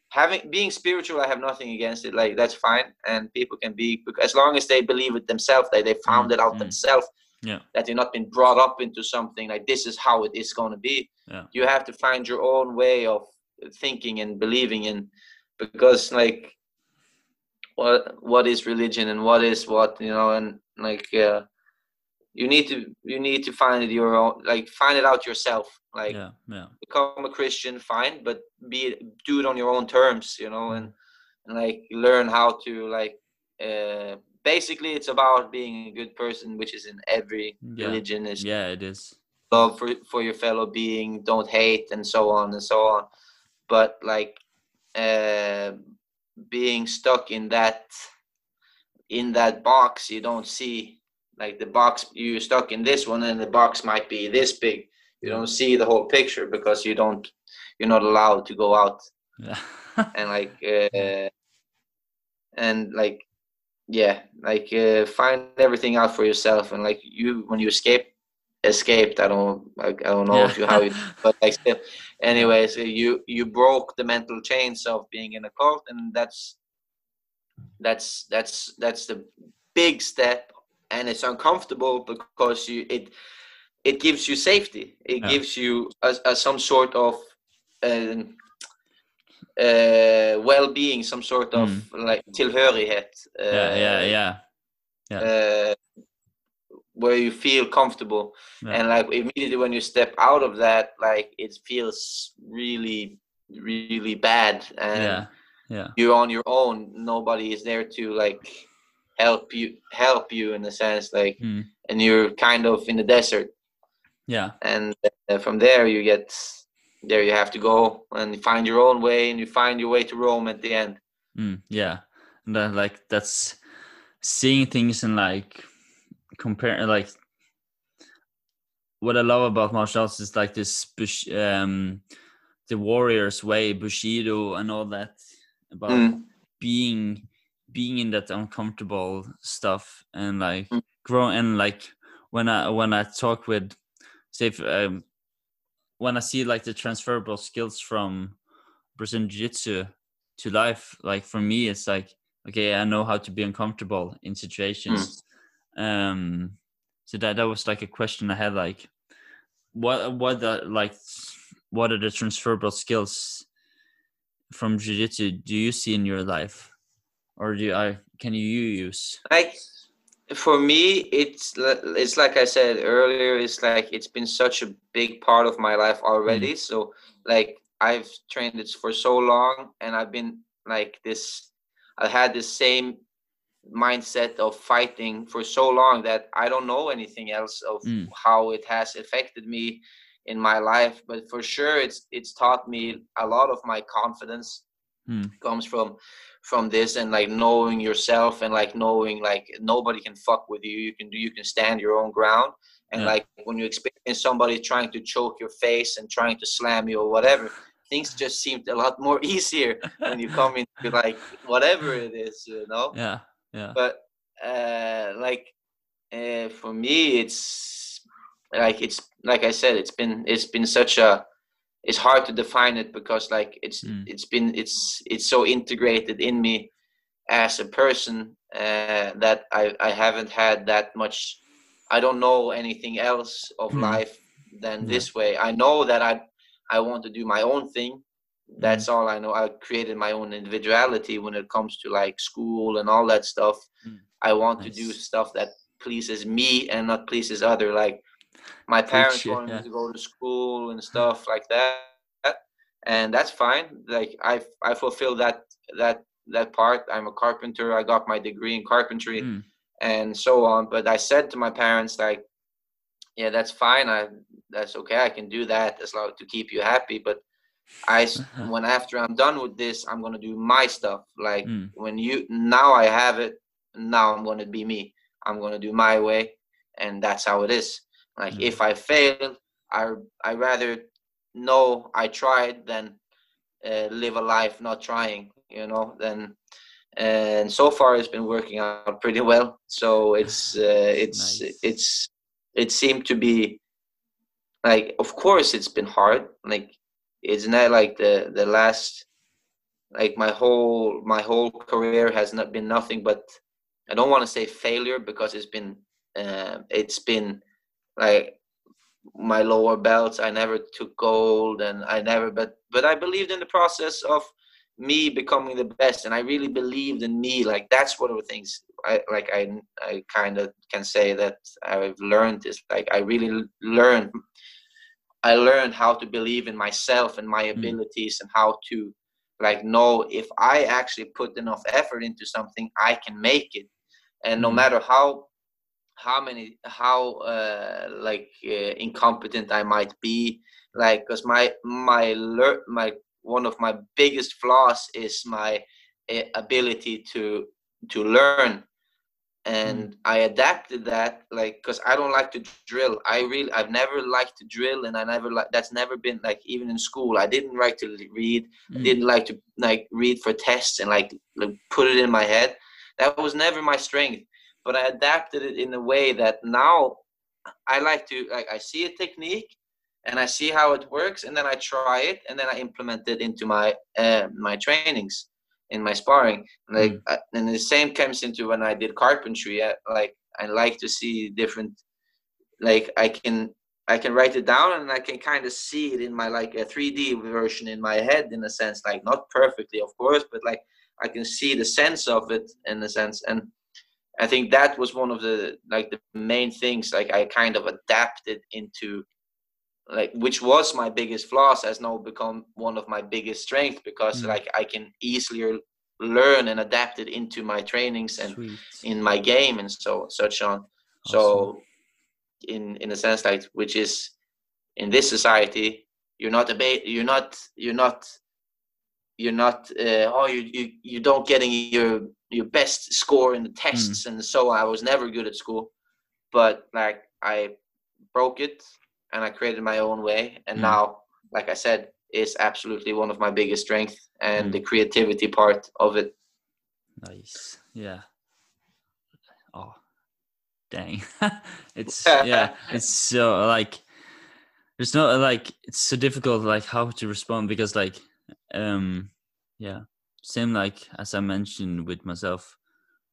having being spiritual i have nothing against it like that's fine and people can be as long as they believe it themselves that they found
Mm,
it out
mm.
themselves
Yeah.
that they're not been brought up into something like this is how it is going to be
Yeah.
you have to find your own way of thinking and believing in because like what what is religion and what is what you know and like uh, you need to you need to find it your own like find it out yourself like
yeah, yeah,
become a christian fine but be do it on your own terms you know and, and like learn how to like uh basically it's about being a good person which is in every
Yeah.
religion is
yeah. It is.
love for, for your fellow being don't hate and so on and so on but like uh being stuck in that in that box you don't see like the box you're stuck in this one and the box might be this big. You don't see the whole picture because you don't you're not allowed to go out.
Yeah. (laughs)
and like uh, and like yeah like uh, find everything out for yourself and like you when you escape escaped. I don't like i don't know if you how you (laughs) but like still anyways you you broke the mental chains of being in a cult and that's that's that's that's the big step and it's uncomfortable because you it it gives you safety. It
Yeah.
gives you a, a, some sort of um, uh, well-being some sort of like tillhörighet uh,
yeah, yeah, yeah,
uh, where you feel comfortable.
Yeah.
and like immediately when you step out of that like it feels really really bad. And
yeah, yeah,
you're on your own. Nobody is there to like help you help you in a sense like
Mm.
and you're kind of in the desert.
Yeah,
and uh, from there you get there you have to go and find your own way and you find your way to rome at the end.
Mm, yeah. And then, like that's seeing things and like compare like what I love about martial arts is like this um the warrior's way, Bushido and all that about
Mm.
being being in that uncomfortable stuff and like
Mm.
grow and like when I when I talk with say if, um, when I see like the transferable skills from Brazilian Jiu-Jitsu to life, like for me it's like okay, I know how to be uncomfortable in situations. Um so that that was like a question I had like what what the like what are the transferable skills from jiu-jitsu do you see in your life? Or do I can you use?
Like for me it's it's like i said earlier it's like it's been such a big part of my life already. So like i've trained it for so long and i've been like this i had the same mindset of fighting for so long that i don't know anything else of
Mm.
how it has affected me in my life but for sure it's it's taught me a lot of my confidence
Mm.
comes from from this and like knowing yourself and like knowing like nobody can fuck with you you can do you can stand your own ground and
Yeah.
like when you experience somebody trying to choke your face and trying to slam you or whatever things just seemed a lot more (laughs) easier when you come into like whatever it is, you know.
Yeah, yeah.
But uh, like uh, for me, it's like it's like I said, it's been it's been such a it's hard to define it because like it's
Mm.
it's been it's it's so integrated in me as a person uh, that I I haven't had that much. I don't know anything else of
Mm.
life than
Yeah.
this way. I know that I I want to do my own thing. That's all I know. I created my own individuality when it comes to like school and all that stuff.
Mm.
I want to do stuff that pleases me and not pleases other. Like my parents wanted
yeah.
me to go to school and stuff like that, and that's fine. Like I I fulfill that that that part. I'm a carpenter. I got my degree in carpentry
Mm.
and so on. But I said to my parents like, yeah, that's fine. I that's okay. I can do that as long to keep you happy. But I s- (laughs) when after I'm done with this, I'm gonna do my stuff. Like
Mm.
when you now I have it. Now I'm gonna be me. I'm gonna do my way, and that's how it is. Like
Mm.
if I fail, I I rather know I tried than uh, live a life not trying. You know, then and so far it's been working out pretty well. So it's (laughs) uh, it's
Nice.
it's it seemed to be like of course it's been hard. Like it's not like the the last like my whole my whole career has not been nothing but I don't want to say failure because it's been uh, it's been like my lower belts. I never took gold, and I never. But but I believed in the process of me becoming the best, and I really believed in me. Like that's one of the things I like. I I kind of can say that I've learned is like I really learned. I learned how to believe in myself and my abilities, and how to like know if I actually put enough effort into something, I can make it. And no
Mm.
matter how how many how uh, like uh, incompetent I might be, like because my my lear- my one of my biggest flaws is my uh, ability to to learn and i adapted that like because i don't like to drill. I really i've never liked to drill and i never like that's never been like even in school. I didn't like to read.
Mm.
didn't like to like read for tests and like, like put it in my head. That was never my strength but i adapted it in a way that now i like to like i see a technique and i see how it works and then i try it and then i implement it into my uh, my trainings in my sparring like
Mm.
and the same comes into when i did carpentry I, like i like to see different like i can i can write it down and i can kind of see it in my like a 3d version in my head in a sense like not perfectly of course but like i can see the sense of it in a sense and i think that was one of the like the main things like i kind of adapted into like which was my biggest flaws has now become one of my biggest strengths because
Mm.
like i can easily learn and adapt it into my trainings and
Sweet.
in my game and so such on. So in in a sense like which is in this society you're not a ba- you're not you're not you're not uh, oh you, you you don't getting your your best score in the tests and so i was never good at school but like i broke it and i created my own way and
Mm.
now like i said is absolutely one of my biggest strengths and
Mm.
the creativity part of it
Nice. Yeah. Oh, dang. (laughs) it's (laughs) yeah. It's so like there's no like it's so difficult like how to respond because like um yeah same like as I mentioned with myself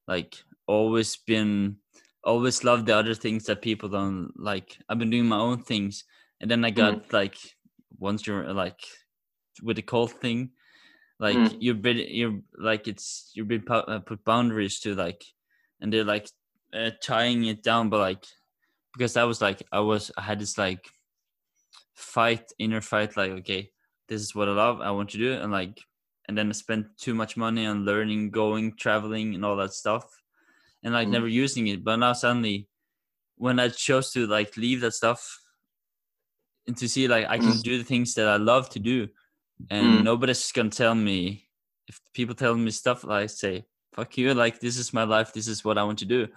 like always been always loved the other things that people don't like. I've been doing my own things and then I got like once you're like with the cult thing like
Mm.
you're bit you're like it's you're been uh, put boundaries to like and they're like uh, tying it down but like because i was like i was i had this like fight inner fight like okay this is what i love i want to do and like and then i spent too much money on learning going traveling and all that stuff and like
Mm.
never using it but now suddenly when i chose to like leave that stuff and to see like i can
Mm.
do the things that i love to do and
Mm.
nobody's gonna tell me if people tell me stuff like I say fuck you like this is my life this is what i want to do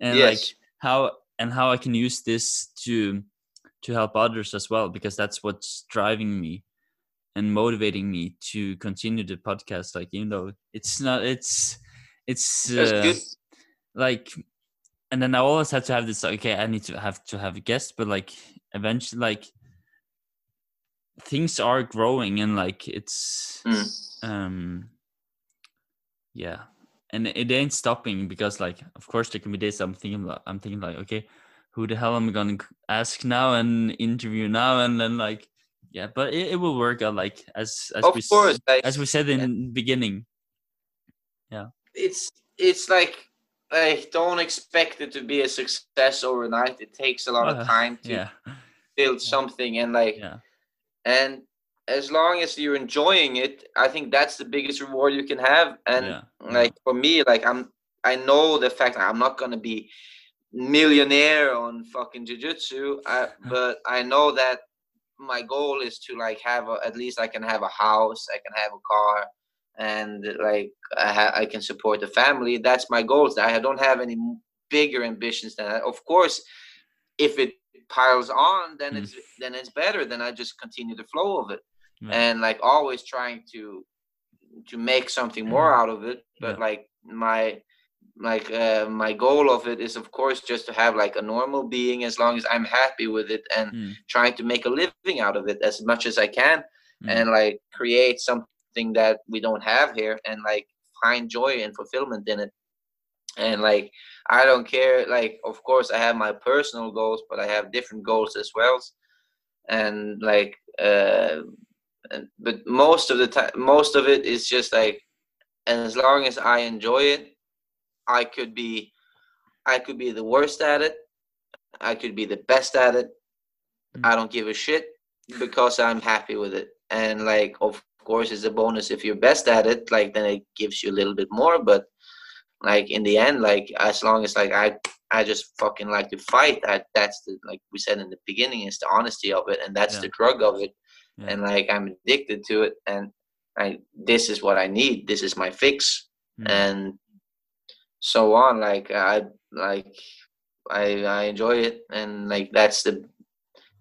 and like how and how i can use this to to help others as well because that's what's driving me and motivating me to continue the podcast. Like even though it's not, it's it's uh, like, and then I always have to have this. Okay, I need to have to have a guest, but like eventually, like things are growing and like it's
Mm.
um yeah and it ain't stopping because like of course there can be days i'm thinking like i'm thinking like okay who the hell am i gonna ask now and interview now and then like yeah but it, it will work out like as as
of
we
course, like
as we said in the beginning Yeah.
it's it's like like don't expect it to be a success overnight. It takes a lot
Uh,
of time to
yeah
build something, and like
yeah
and as long as you're enjoying it, I think that's the biggest reward you can have. And
yeah
like for me, like I'm I know the fact that I'm not gonna be millionaire on fucking jujitsu, I, (laughs) but I know that my goal is to like have a, at least I can have a house, I can have a car, and like I, ha- I can support the family. That's my goals. I don't have any bigger ambitions than that. Of course, if it piles on, then
Mm.
it's then it's better. Then I just continue the flow of it,
Yeah.
and like always trying to to make something more out of it. But
Mm. Yeah.
like my like uh, my goal of it is of course just to have like a normal being as long as i'm happy with it and
Mm.
trying to make a living out of it as much as i can
Mm.
and like create something that we don't have here and like find joy and fulfillment in it. And like i don't care like of course i have my personal goals but i have different goals as well. And like uh and, but most of the time most of it is just like and as long as i enjoy it i could be i could be the worst at it. I could be the best at it.
Mm.
i don't give a shit because i'm happy with it. And like of course it's a bonus if you're best at it like then it gives you a little bit more but like in the end like as long as like i i just fucking like to fight that that's the like we said in the beginning is the honesty of it and that's
Yeah.
the drug of it
Yeah.
and like i'm addicted to it and I this is what i need this is my fix
Mm.
and so on like i like i i enjoy it and like that's the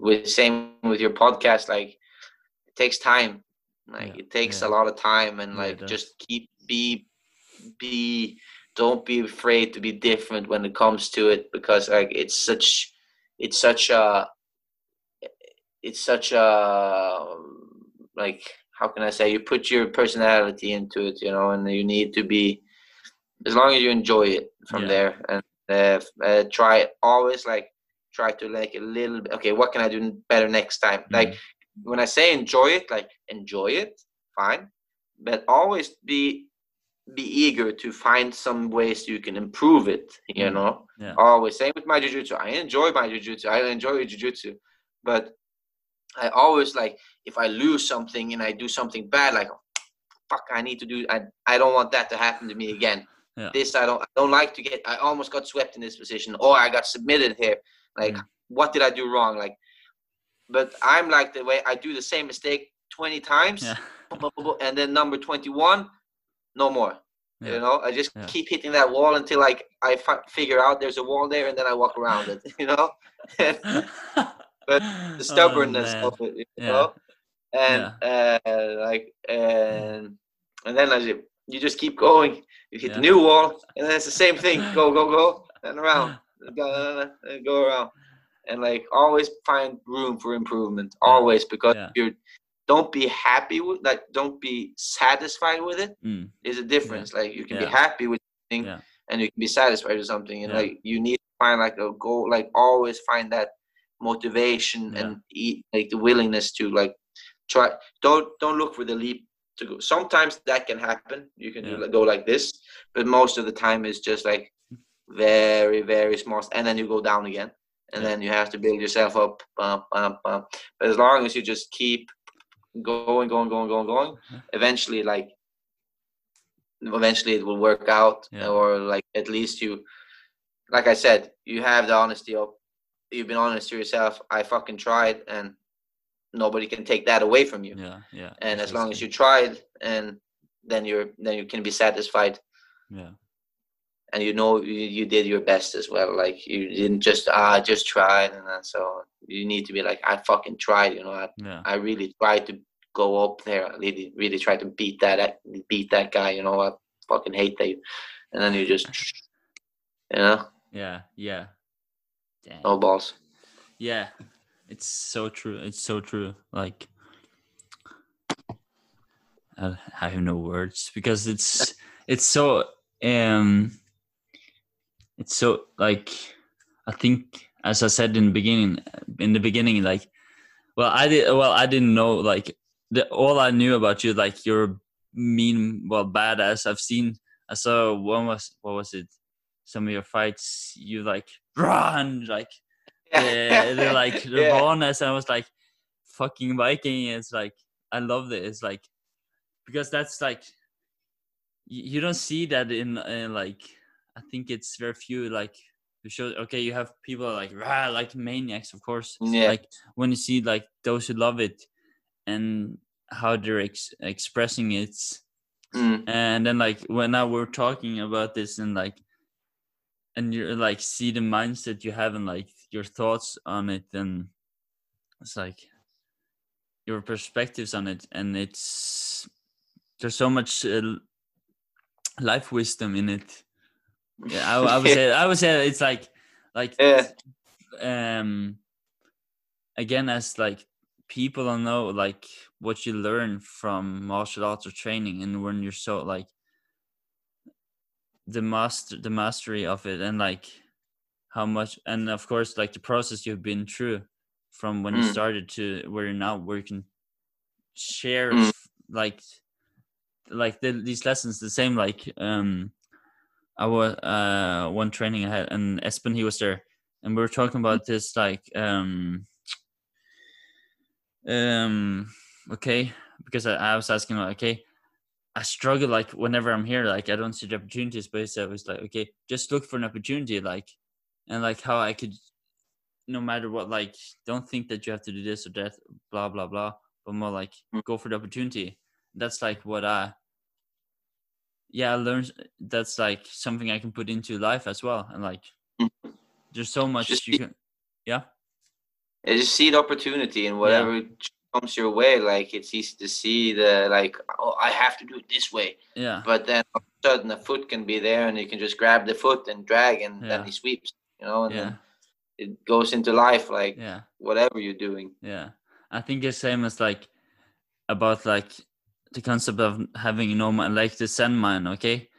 with same with your podcast like it takes time like
Yeah,
it takes
yeah.
a lot of time and like just keep be be don't be afraid to be different when it comes to it because like it's such it's such a it's such a like how can i say you put your personality into it you know and you need to be as long as you enjoy it from there and uh, uh, try always like try to like a little bit okay what can i do better next time like
Mm.
When i say enjoy it like enjoy it fine but always be be eager to find some ways you can improve it you
Mm.
know
Yeah.
always same with my jiu-jitsu i enjoy my jiu-jitsu i enjoy jiu-jitsu but i always like if i lose something and i do something bad like fuck i need to do i, I don't want that to happen to me again
Yeah.
this i don't i don't like to get i almost got swept in this position or i got submitted here like
Mm.
what did i do wrong like but i'm like the way i do the same mistake 20 times
Yeah. (laughs)
and then number 21 no more.
Yeah.
you know i just
Yeah.
keep hitting that wall until like i fi- figure out there's a wall there and then i walk around it (laughs) you know? (laughs) But the stubbornness
Oh,
of it you know? And uh like and and then as you, you just keep going. You hit the new wall and then it's the same thing go go go and around go, go around and like always find room for improvement
Yeah.
always because
Yeah.
you're don't be happy with like don't be satisfied with it
Mm.
is a difference like you can
Yeah.
be happy with something
Yeah.
and you can be satisfied with something and
Yeah.
like you need to find like a goal like always find that motivation
Yeah.
and eat like the willingness to like try don't don't look for the leap to go sometimes that can happen you can
Yeah.
do, like, go like this but most of the time it's just like very very small and then you go down again and
Yeah.
then you have to build yourself up bump, bump, bump. but as long as you just keep going going going going going
Yeah.
eventually like eventually it will work out
Yeah.
or like at least you like i said you have the honesty of you've been honest to yourself i fucking tried and nobody can take that away from you
Yeah. Yeah.
and as long as you tried and then you're then you can be satisfied
Yeah.
And you know you, you did your best as well like you didn't just ah I just tried and then so you need to be like i fucking tried you know i,
Yeah.
I really tried to go up there, really, really try to beat that beat that guy. You know, I fucking hate that. And then you just, you know,
Yeah, yeah. Damn.
no balls.
Yeah, it's so true. It's so true. Like, I I have no words because it's it's so um, it's so like I think as I said in the beginning, in the beginning, like, well, I did well, I didn't know like the all I knew about you, like you're mean, well, badass. I've seen, I saw one was what was it? Some of your fights, you like run like yeah, they're like (laughs) the
yeah.
I was like, fucking Viking. It's like I love it. It's like because that's like you, you don't see that in, in like I think it's very few like who show. Okay, you have people like rah, like maniacs, of course.
Yeah.
Like when you see like those who love it and how they're ex- expressing it
Mm.
and then like when now we're talking about this and like and you're like see the mindset you have and like your thoughts on it and it's like your perspectives on it and it's there's so much uh, life wisdom in it yeah I, I would say i would say it's like like
Yeah.
um again as like people don't know like what you learn from martial arts or training and when you're so like the master the mastery of it and like how much and of course like the process you've been through from when you
Mm.
started to where you're now where you can share
Mm.
like like the, these lessons the same like um i was uh one training i had and espen he was there and we were talking about this like um um okay because I, I was asking like okay i struggle like whenever i'm here like i don't see the opportunities but I was like okay just look for an opportunity like and like how i could no matter what like don't think that you have to do this or that blah blah blah but more like
Mm.
go for the opportunity that's like what i yeah i learned that's like something i can put into life as well and like
Mm.
there's so much
Just
you
be-
can yeah
Yeah, just see the opportunity and whatever comes your way. Like it's easy to see the like, oh, I have to do it this way.
yeah
But then all of a sudden, the foot can be there, and you can just grab the foot and drag, and
Yeah.
then he sweeps. You know, and
yeah
then it goes into life like
yeah
whatever you're doing.
Yeah, I think it's same as like about like the concept of having know like the Zen mind. Okay,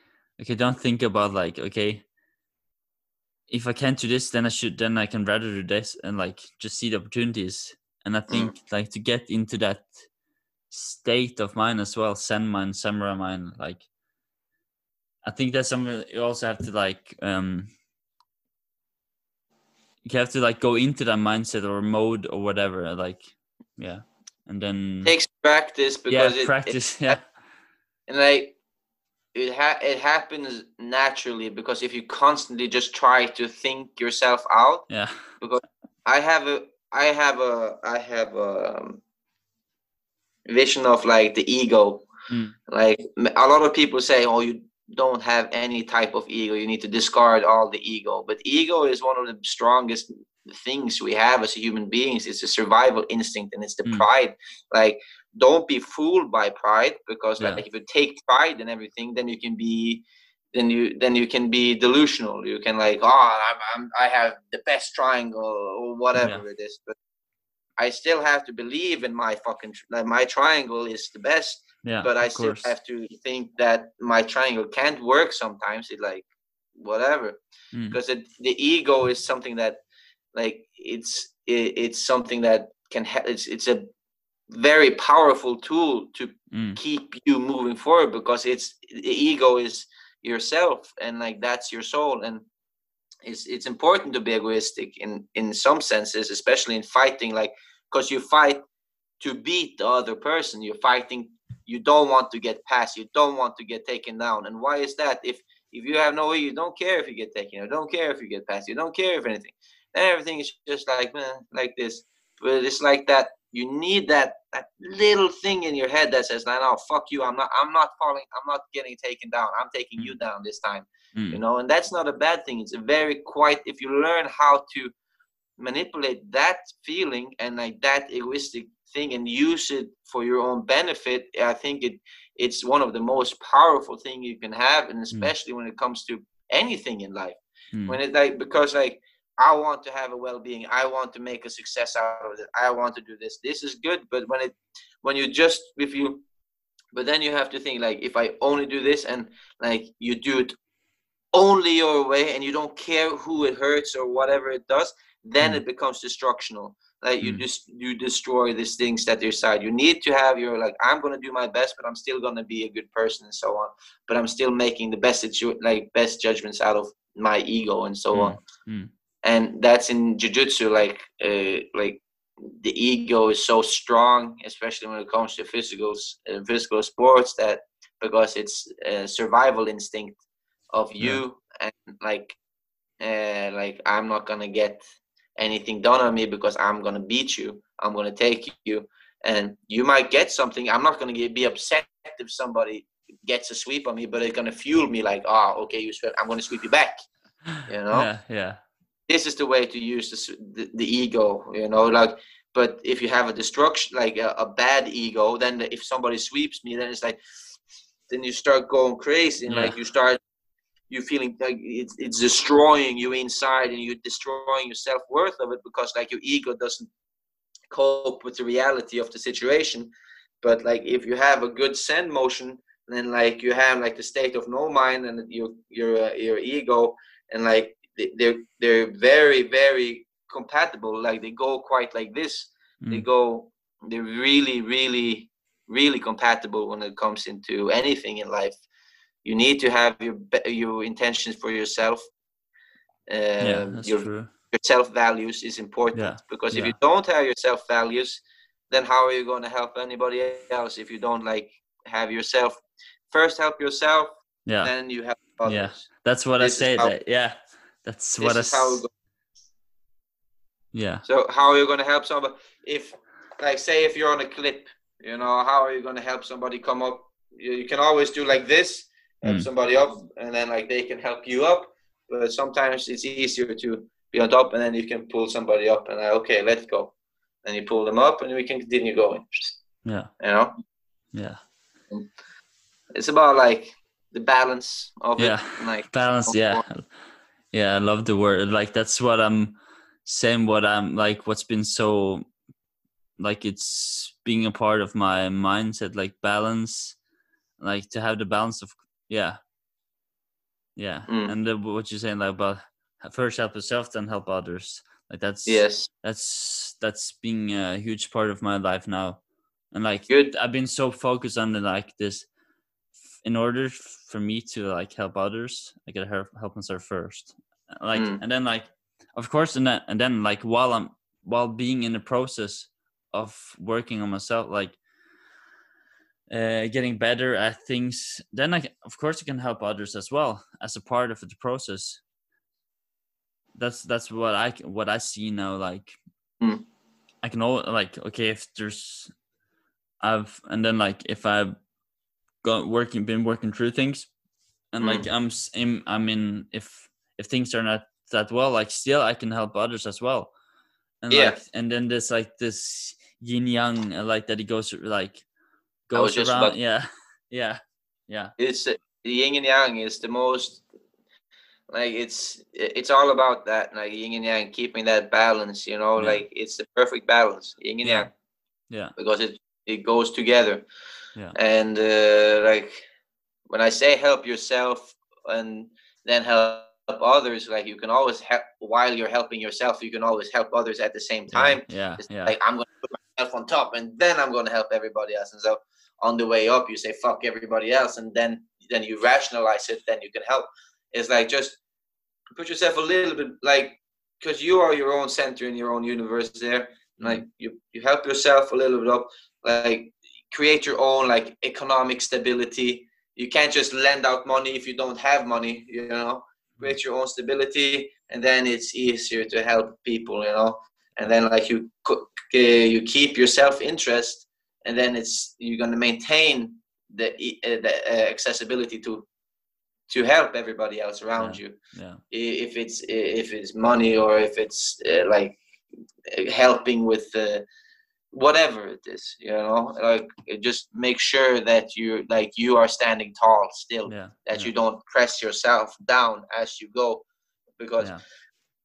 okay, don't think about like okay, if I can't do this, then I should then I can rather do this and like just see the opportunities. And I think like to get into that state of mind as well, Zen mind, samurai mind, like I think that's something you also have to like um you have to like go into that mindset or mode or whatever like yeah and then
takes practice
Mm. yeah
because it, it
practice yeah
and like it ha- it happens naturally because if you constantly just try to think yourself out
yeah Because
i have a i have a i have a um, vision of like the ego
Mm.
like a lot of people say oh you don't have any type of ego you need to discard all the ego but ego is one of the strongest things we have as human beings it's a survival instinct and it's the
Mm.
pride like don't be fooled by pride because
Yeah.
like if you take pride in everything then you can be then you then you can be delusional you can like oh i'm, I'm i have the best triangle or whatever it is but i still have to believe in my fucking like my triangle is the best
yeah
but i still
course.
have to think that my triangle can't work sometimes it like whatever
Mm.
because it, the ego is something that like it's it, it's something that can ha- it's it's a very powerful tool to
Mm.
keep you moving forward because it's the ego is yourself and like that's your soul. And it's it's important to be egoistic in in some senses especially in fighting like because you fight to beat the other person. You're fighting you don't want to get past you don't want to get taken down. And why is that? If if you have no way you don't care if you get taken you don't care if you get past you don't care if anything then everything is just like man like this but it's like that you need that that little thing in your head that says no fuck you i'm not i'm not falling i'm not getting taken down i'm taking you down this time
Mm.
you know and that's not a bad thing it's a very quite if you learn how to manipulate that feeling and like that egoistic thing and use it for your own benefit i think it it's one of the most powerful thing you can have and especially mm. when it comes to anything in life mm. when it like because like i want to have a well-being i want to make a success out of it i want to do this this is good but when it when you just if you but then you have to think like if i only do this and like you do it only your way and you don't care who it hurts or whatever it does then mm. it becomes destructional like you mm. just you destroy these things that your side you need to have your like i'm going to do my best but i'm still going to be a good person and so on but i'm still making the best like best judgments out of my ego and so mm. on mm. And that's in jiu-jitsu like uh, like the ego is so strong especially when it comes to physical uh, physical sports that because it's a survival instinct of you yeah. and like uh, like i'm not gonna get anything done on me because i'm gonna beat you i'm gonna take you. And you might get something i'm not gonna get, be upset if somebody gets a sweep on me but it's gonna fuel me like oh okay you sweep i'm gonna sweep you back you (laughs) know?
Yeah yeah
this is the way to use the, the, the ego you know like but if you have a destruction like a, a bad ego then if somebody sweeps me then it's like then you start going crazy and yeah. like you start you feeling like it's, it's destroying you inside and you're destroying your self-worth of it because like your ego doesn't cope with the reality of the situation but like if you have a good send motion then like you have like the state of no mind and your your uh, your ego and like they're they're very very compatible. Like they go quite like this. Mm. they go they're really really really compatible when it comes into anything in life. You need to have your your intentions for yourself.
Uh, yeah, that's
your,
true.
your self values is important yeah, because if you don't have your self values then how are you going to help anybody else if you don't like have yourself? First help yourself yeah. then you help others.
yeah that's what this i say that yeah that's what i how yeah
so how are you going to help somebody if like say if you're on a clip you know how are you going to help somebody come up you, you can always do like this help mm. somebody up, and then like they can help you up. But sometimes it's easier to be on top, and then you can pull somebody up, and like, okay, let's go. And you pull them up, and we can continue going.
Yeah.
You know.
Yeah.
It's about like the balance of
yeah.
it. Like
balance. Yeah. Yeah, I love the word. Like that's what I'm saying. What I'm like. What's been so like it's being a part of my mindset like balance like to have the balance of yeah yeah mm. and the, what you're saying like about first help yourself then help others like that's
yes
that's that's being a huge part of my life now and like
good
i've been so focused on the, like this in order for me to like help others i gotta help, help myself first like mm. and then like of course and then and then like while i'm while being in the process of working on myself like uh, getting better at things, then I, of course, I can help others as well as a part of the process. That's that's what I what I see now. Like,
mm.
I can all like okay if there's, I've and then like if I've got working been working through things, and mm. like I'm in I'm in if if things are not that well, like still I can help others as well. And
yeah.
like and then there's like this yin yang like that it goes like goes around. About, (laughs) yeah, yeah, yeah.
It's the yin and yang is the most like it's it's all about that like yin and yang keeping that balance you know yeah. like it's the perfect balance yin and
yeah.
yang
yeah
because it it goes together
yeah.
And uh, like when i say help yourself and then help others like you can always help while you're helping yourself you can always help others at the same time.
yeah, yeah, yeah.
like i'm gonna put myself on top and then i'm gonna help everybody else. And so on the way up you say fuck everybody else and then then you rationalize it then you can help. It's like just put yourself a little bit like because you are your own center in your own universe there. Like you you help yourself a little bit up like create your own like economic stability you can't just lend out money if you don't have money you know create your own stability and then it's easier to help people you know and then like you you keep your self interest and then it's you're going to maintain the uh, the uh, accessibility to to help everybody else around
yeah.
you
yeah.
if it's if it's money or if it's uh, like helping with uh, whatever it is you know? Like just make sure that you like you are standing tall still
yeah
that
yeah,
you don't press yourself down as you go because
yeah.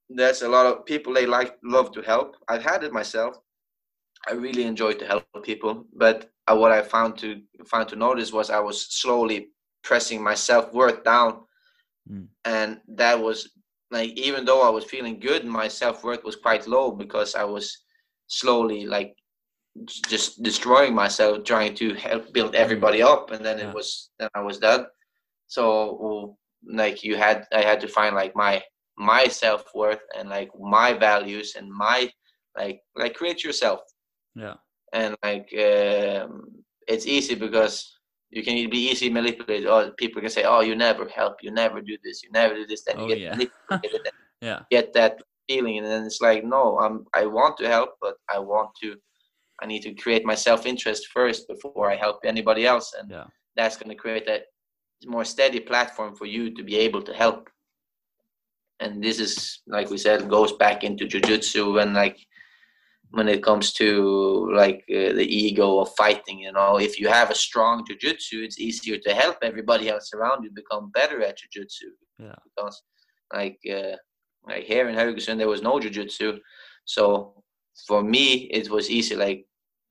there's a lot of people they like love to help. I've had it myself. I really enjoy to help people but uh, what i found to found to notice was i was slowly pressing my self-worth down.
Mm.
and that was like even though i was feeling good my self-worth was quite low because i was slowly like just destroying myself trying to help build everybody up and then
Yeah.
it was then i was done. So like you had i had to find like my my self-worth and like my values and my like like create yourself.
Yeah.
And like um, it's easy because you can be easy manipulated. Or people can say oh you never help. You never do this. You never do this. Then
Oh,
you get
yeah.
manipulated (laughs) and
yeah.
get that feeling and then it's like no i'm i want to help but i want to i need to create my self-interest first before i help anybody else and
yeah.
that's going to create a more steady platform for you to be able to help. And this is like we said goes back into jiu-jitsu and like when it comes to like uh, the ego of fighting you know? If you have a strong jiu-jitsu it's easier to help everybody else around you become better at jiu-jitsu.
Yeah.
because like uh, like here in Haugesund there was no jiu-jitsu. So for me it was easy like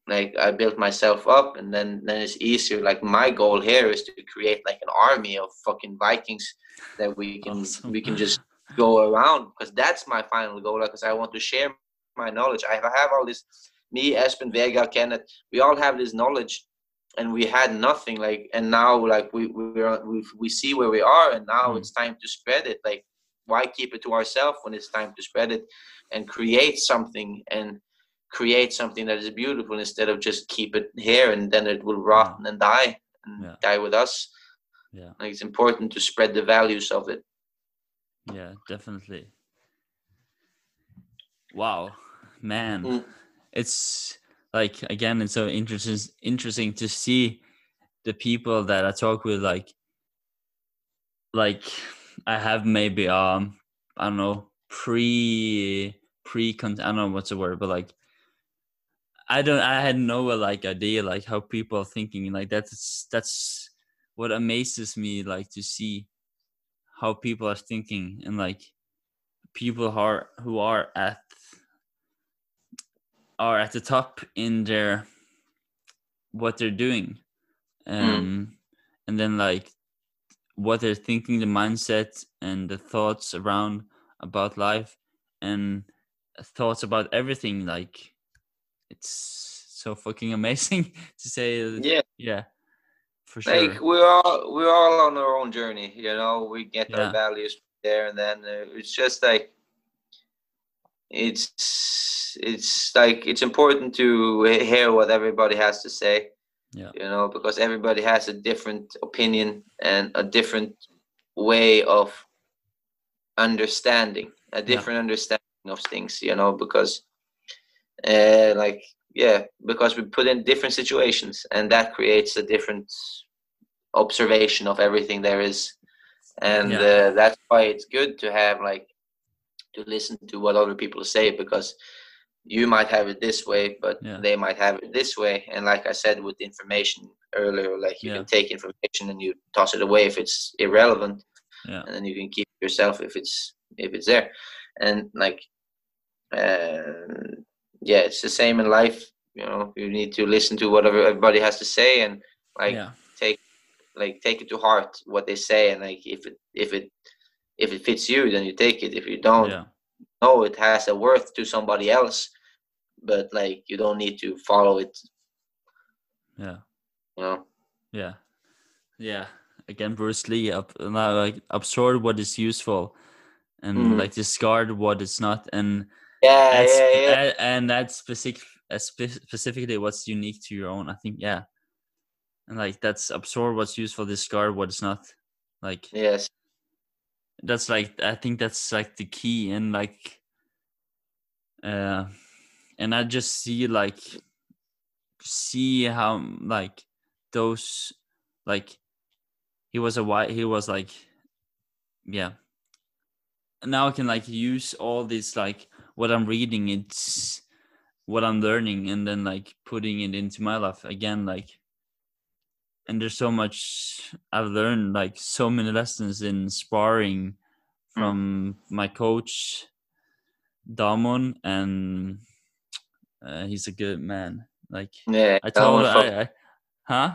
like I built myself up and then then it's easier like my goal here is to create like an army of fucking Vikings that we can
Awesome.
we can just go around because that's my final goal because I want to share my knowledge I have all this me Espen Vega Kenneth we all have this knowledge and we had nothing like and now like we we're, we we see where we are and now
Mm.
it's time to spread it like why keep it to ourselves when it's time to spread it and create something and create something that is beautiful instead of just keep it here and then it will rot and die and
Yeah.
die with us
Yeah.
like it's important to spread the values of it
Yeah, definitely. Wow, man,
Mm.
it's like again, it's so interesting interesting to see the people that I talk with. Like, like I have maybe um I don't know pre pre con I don't know what's the word, but like I don't I had no like idea like how people are thinking like that's that's what amazes me like to see how people are thinking and like people who are who are at are at the top in their what they're doing. Um and then like what they're thinking the mindset and the thoughts around about life and thoughts about everything like it's so fucking (laughs) amazing to say
yeah.
Yeah for sure.
Like we're all we're all on our own journey you know? We get
Yeah.
our values there and then uh, it's just like it's it's like it's important to hear what everybody has to say
Yeah.
you know because everybody has a different opinion and a different way of understanding a different understanding of things you know because uh like yeah because we put in different situations and that creates a different observation of everything there is and
Yeah.
uh, that's why it's good to have like to listen to what other people say because you might have it this way but
Yeah.
they might have it this way. And like i said with information earlier like you
Yeah.
can take information and you toss it away if it's irrelevant.
Yeah.
and then you can keep it yourself if it's if it's there. And like uh, yeah it's the same in life you know you need to listen to whatever everybody has to say and like take like take it to heart what they say. And like if it if it if it fits you then you take it. If you don't
yeah
know it has a worth to somebody else but like you don't need to follow it
yeah
you know
Yeah, yeah. Again, Bruce Lee. Up, like absorb what is useful, and
Mhm.
like discard what is not. And
yeah
that's
yeah yeah
and that's specific, specifically what's unique to your own. I think. Yeah, and like that's absorb what's useful, discard what is not. Like
yes
that's like I think that's like the key, and like, uh, and I just see like see how like those like he was a white he was like yeah. Now i can like use all this like what i'm reading it's what I'm learning and then like putting it into my life again like and there's so much I've learned like so many lessons in sparring
Mm.
from my coach Damon and uh, he's a good man like
Yeah,
I told
fuck,
I, I huh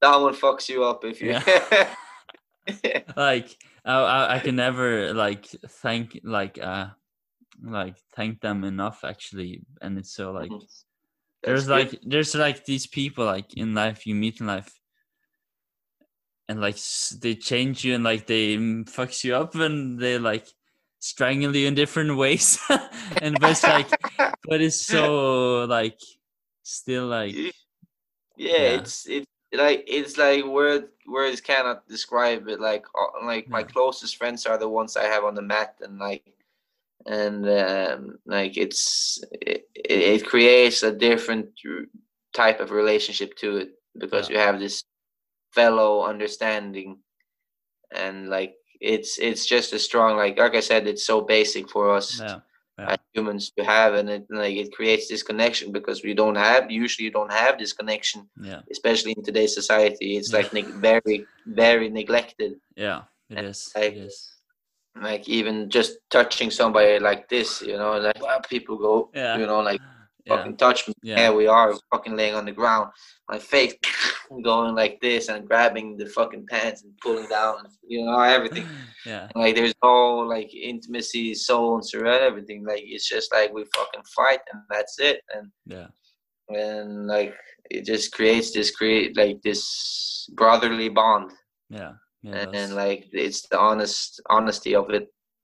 one fucks you up if you. (laughs) (laughs)
like I, I can never like thank like uh like thank them enough actually and it's so like
Mhm.
There's
good.
like there's like these people like in life you meet in life and like they change you and like they fucks you up and they like strangle you in different ways (laughs) and but it's like (laughs) but it's so like still like
yeah,
Yeah.
it's it's like it's like word words cannot describe it. Like uh, like my
Yeah.
closest friends are the ones I have on the mat, and like and um, like it's it, it creates a different type of relationship to it because
Yeah.
you have this fellow understanding. And like it's it's just a strong like like I said it's so basic for us
yeah yeah.
as humans to have. And it like it creates this connection because we don't have usually you don't have this connection
yeah.
especially in today's society. It's like very very neglected.
Yeah it
And,
is
like,
it is
like even just touching somebody like this you know like well, people go
yeah.
you know like
yeah.
fucking touch me.
Yeah.
we are fucking laying on the ground my face (laughs) going like this and grabbing the fucking pants and pulling down you know everything. (sighs)
Yeah.
Like there's no like intimacy soul and surrender everything. Like it's just like we fucking fight and that's it. And
yeah.
and like it just creates this create like this brotherly bond.
Yeah
and, and like it's the honest honesty of it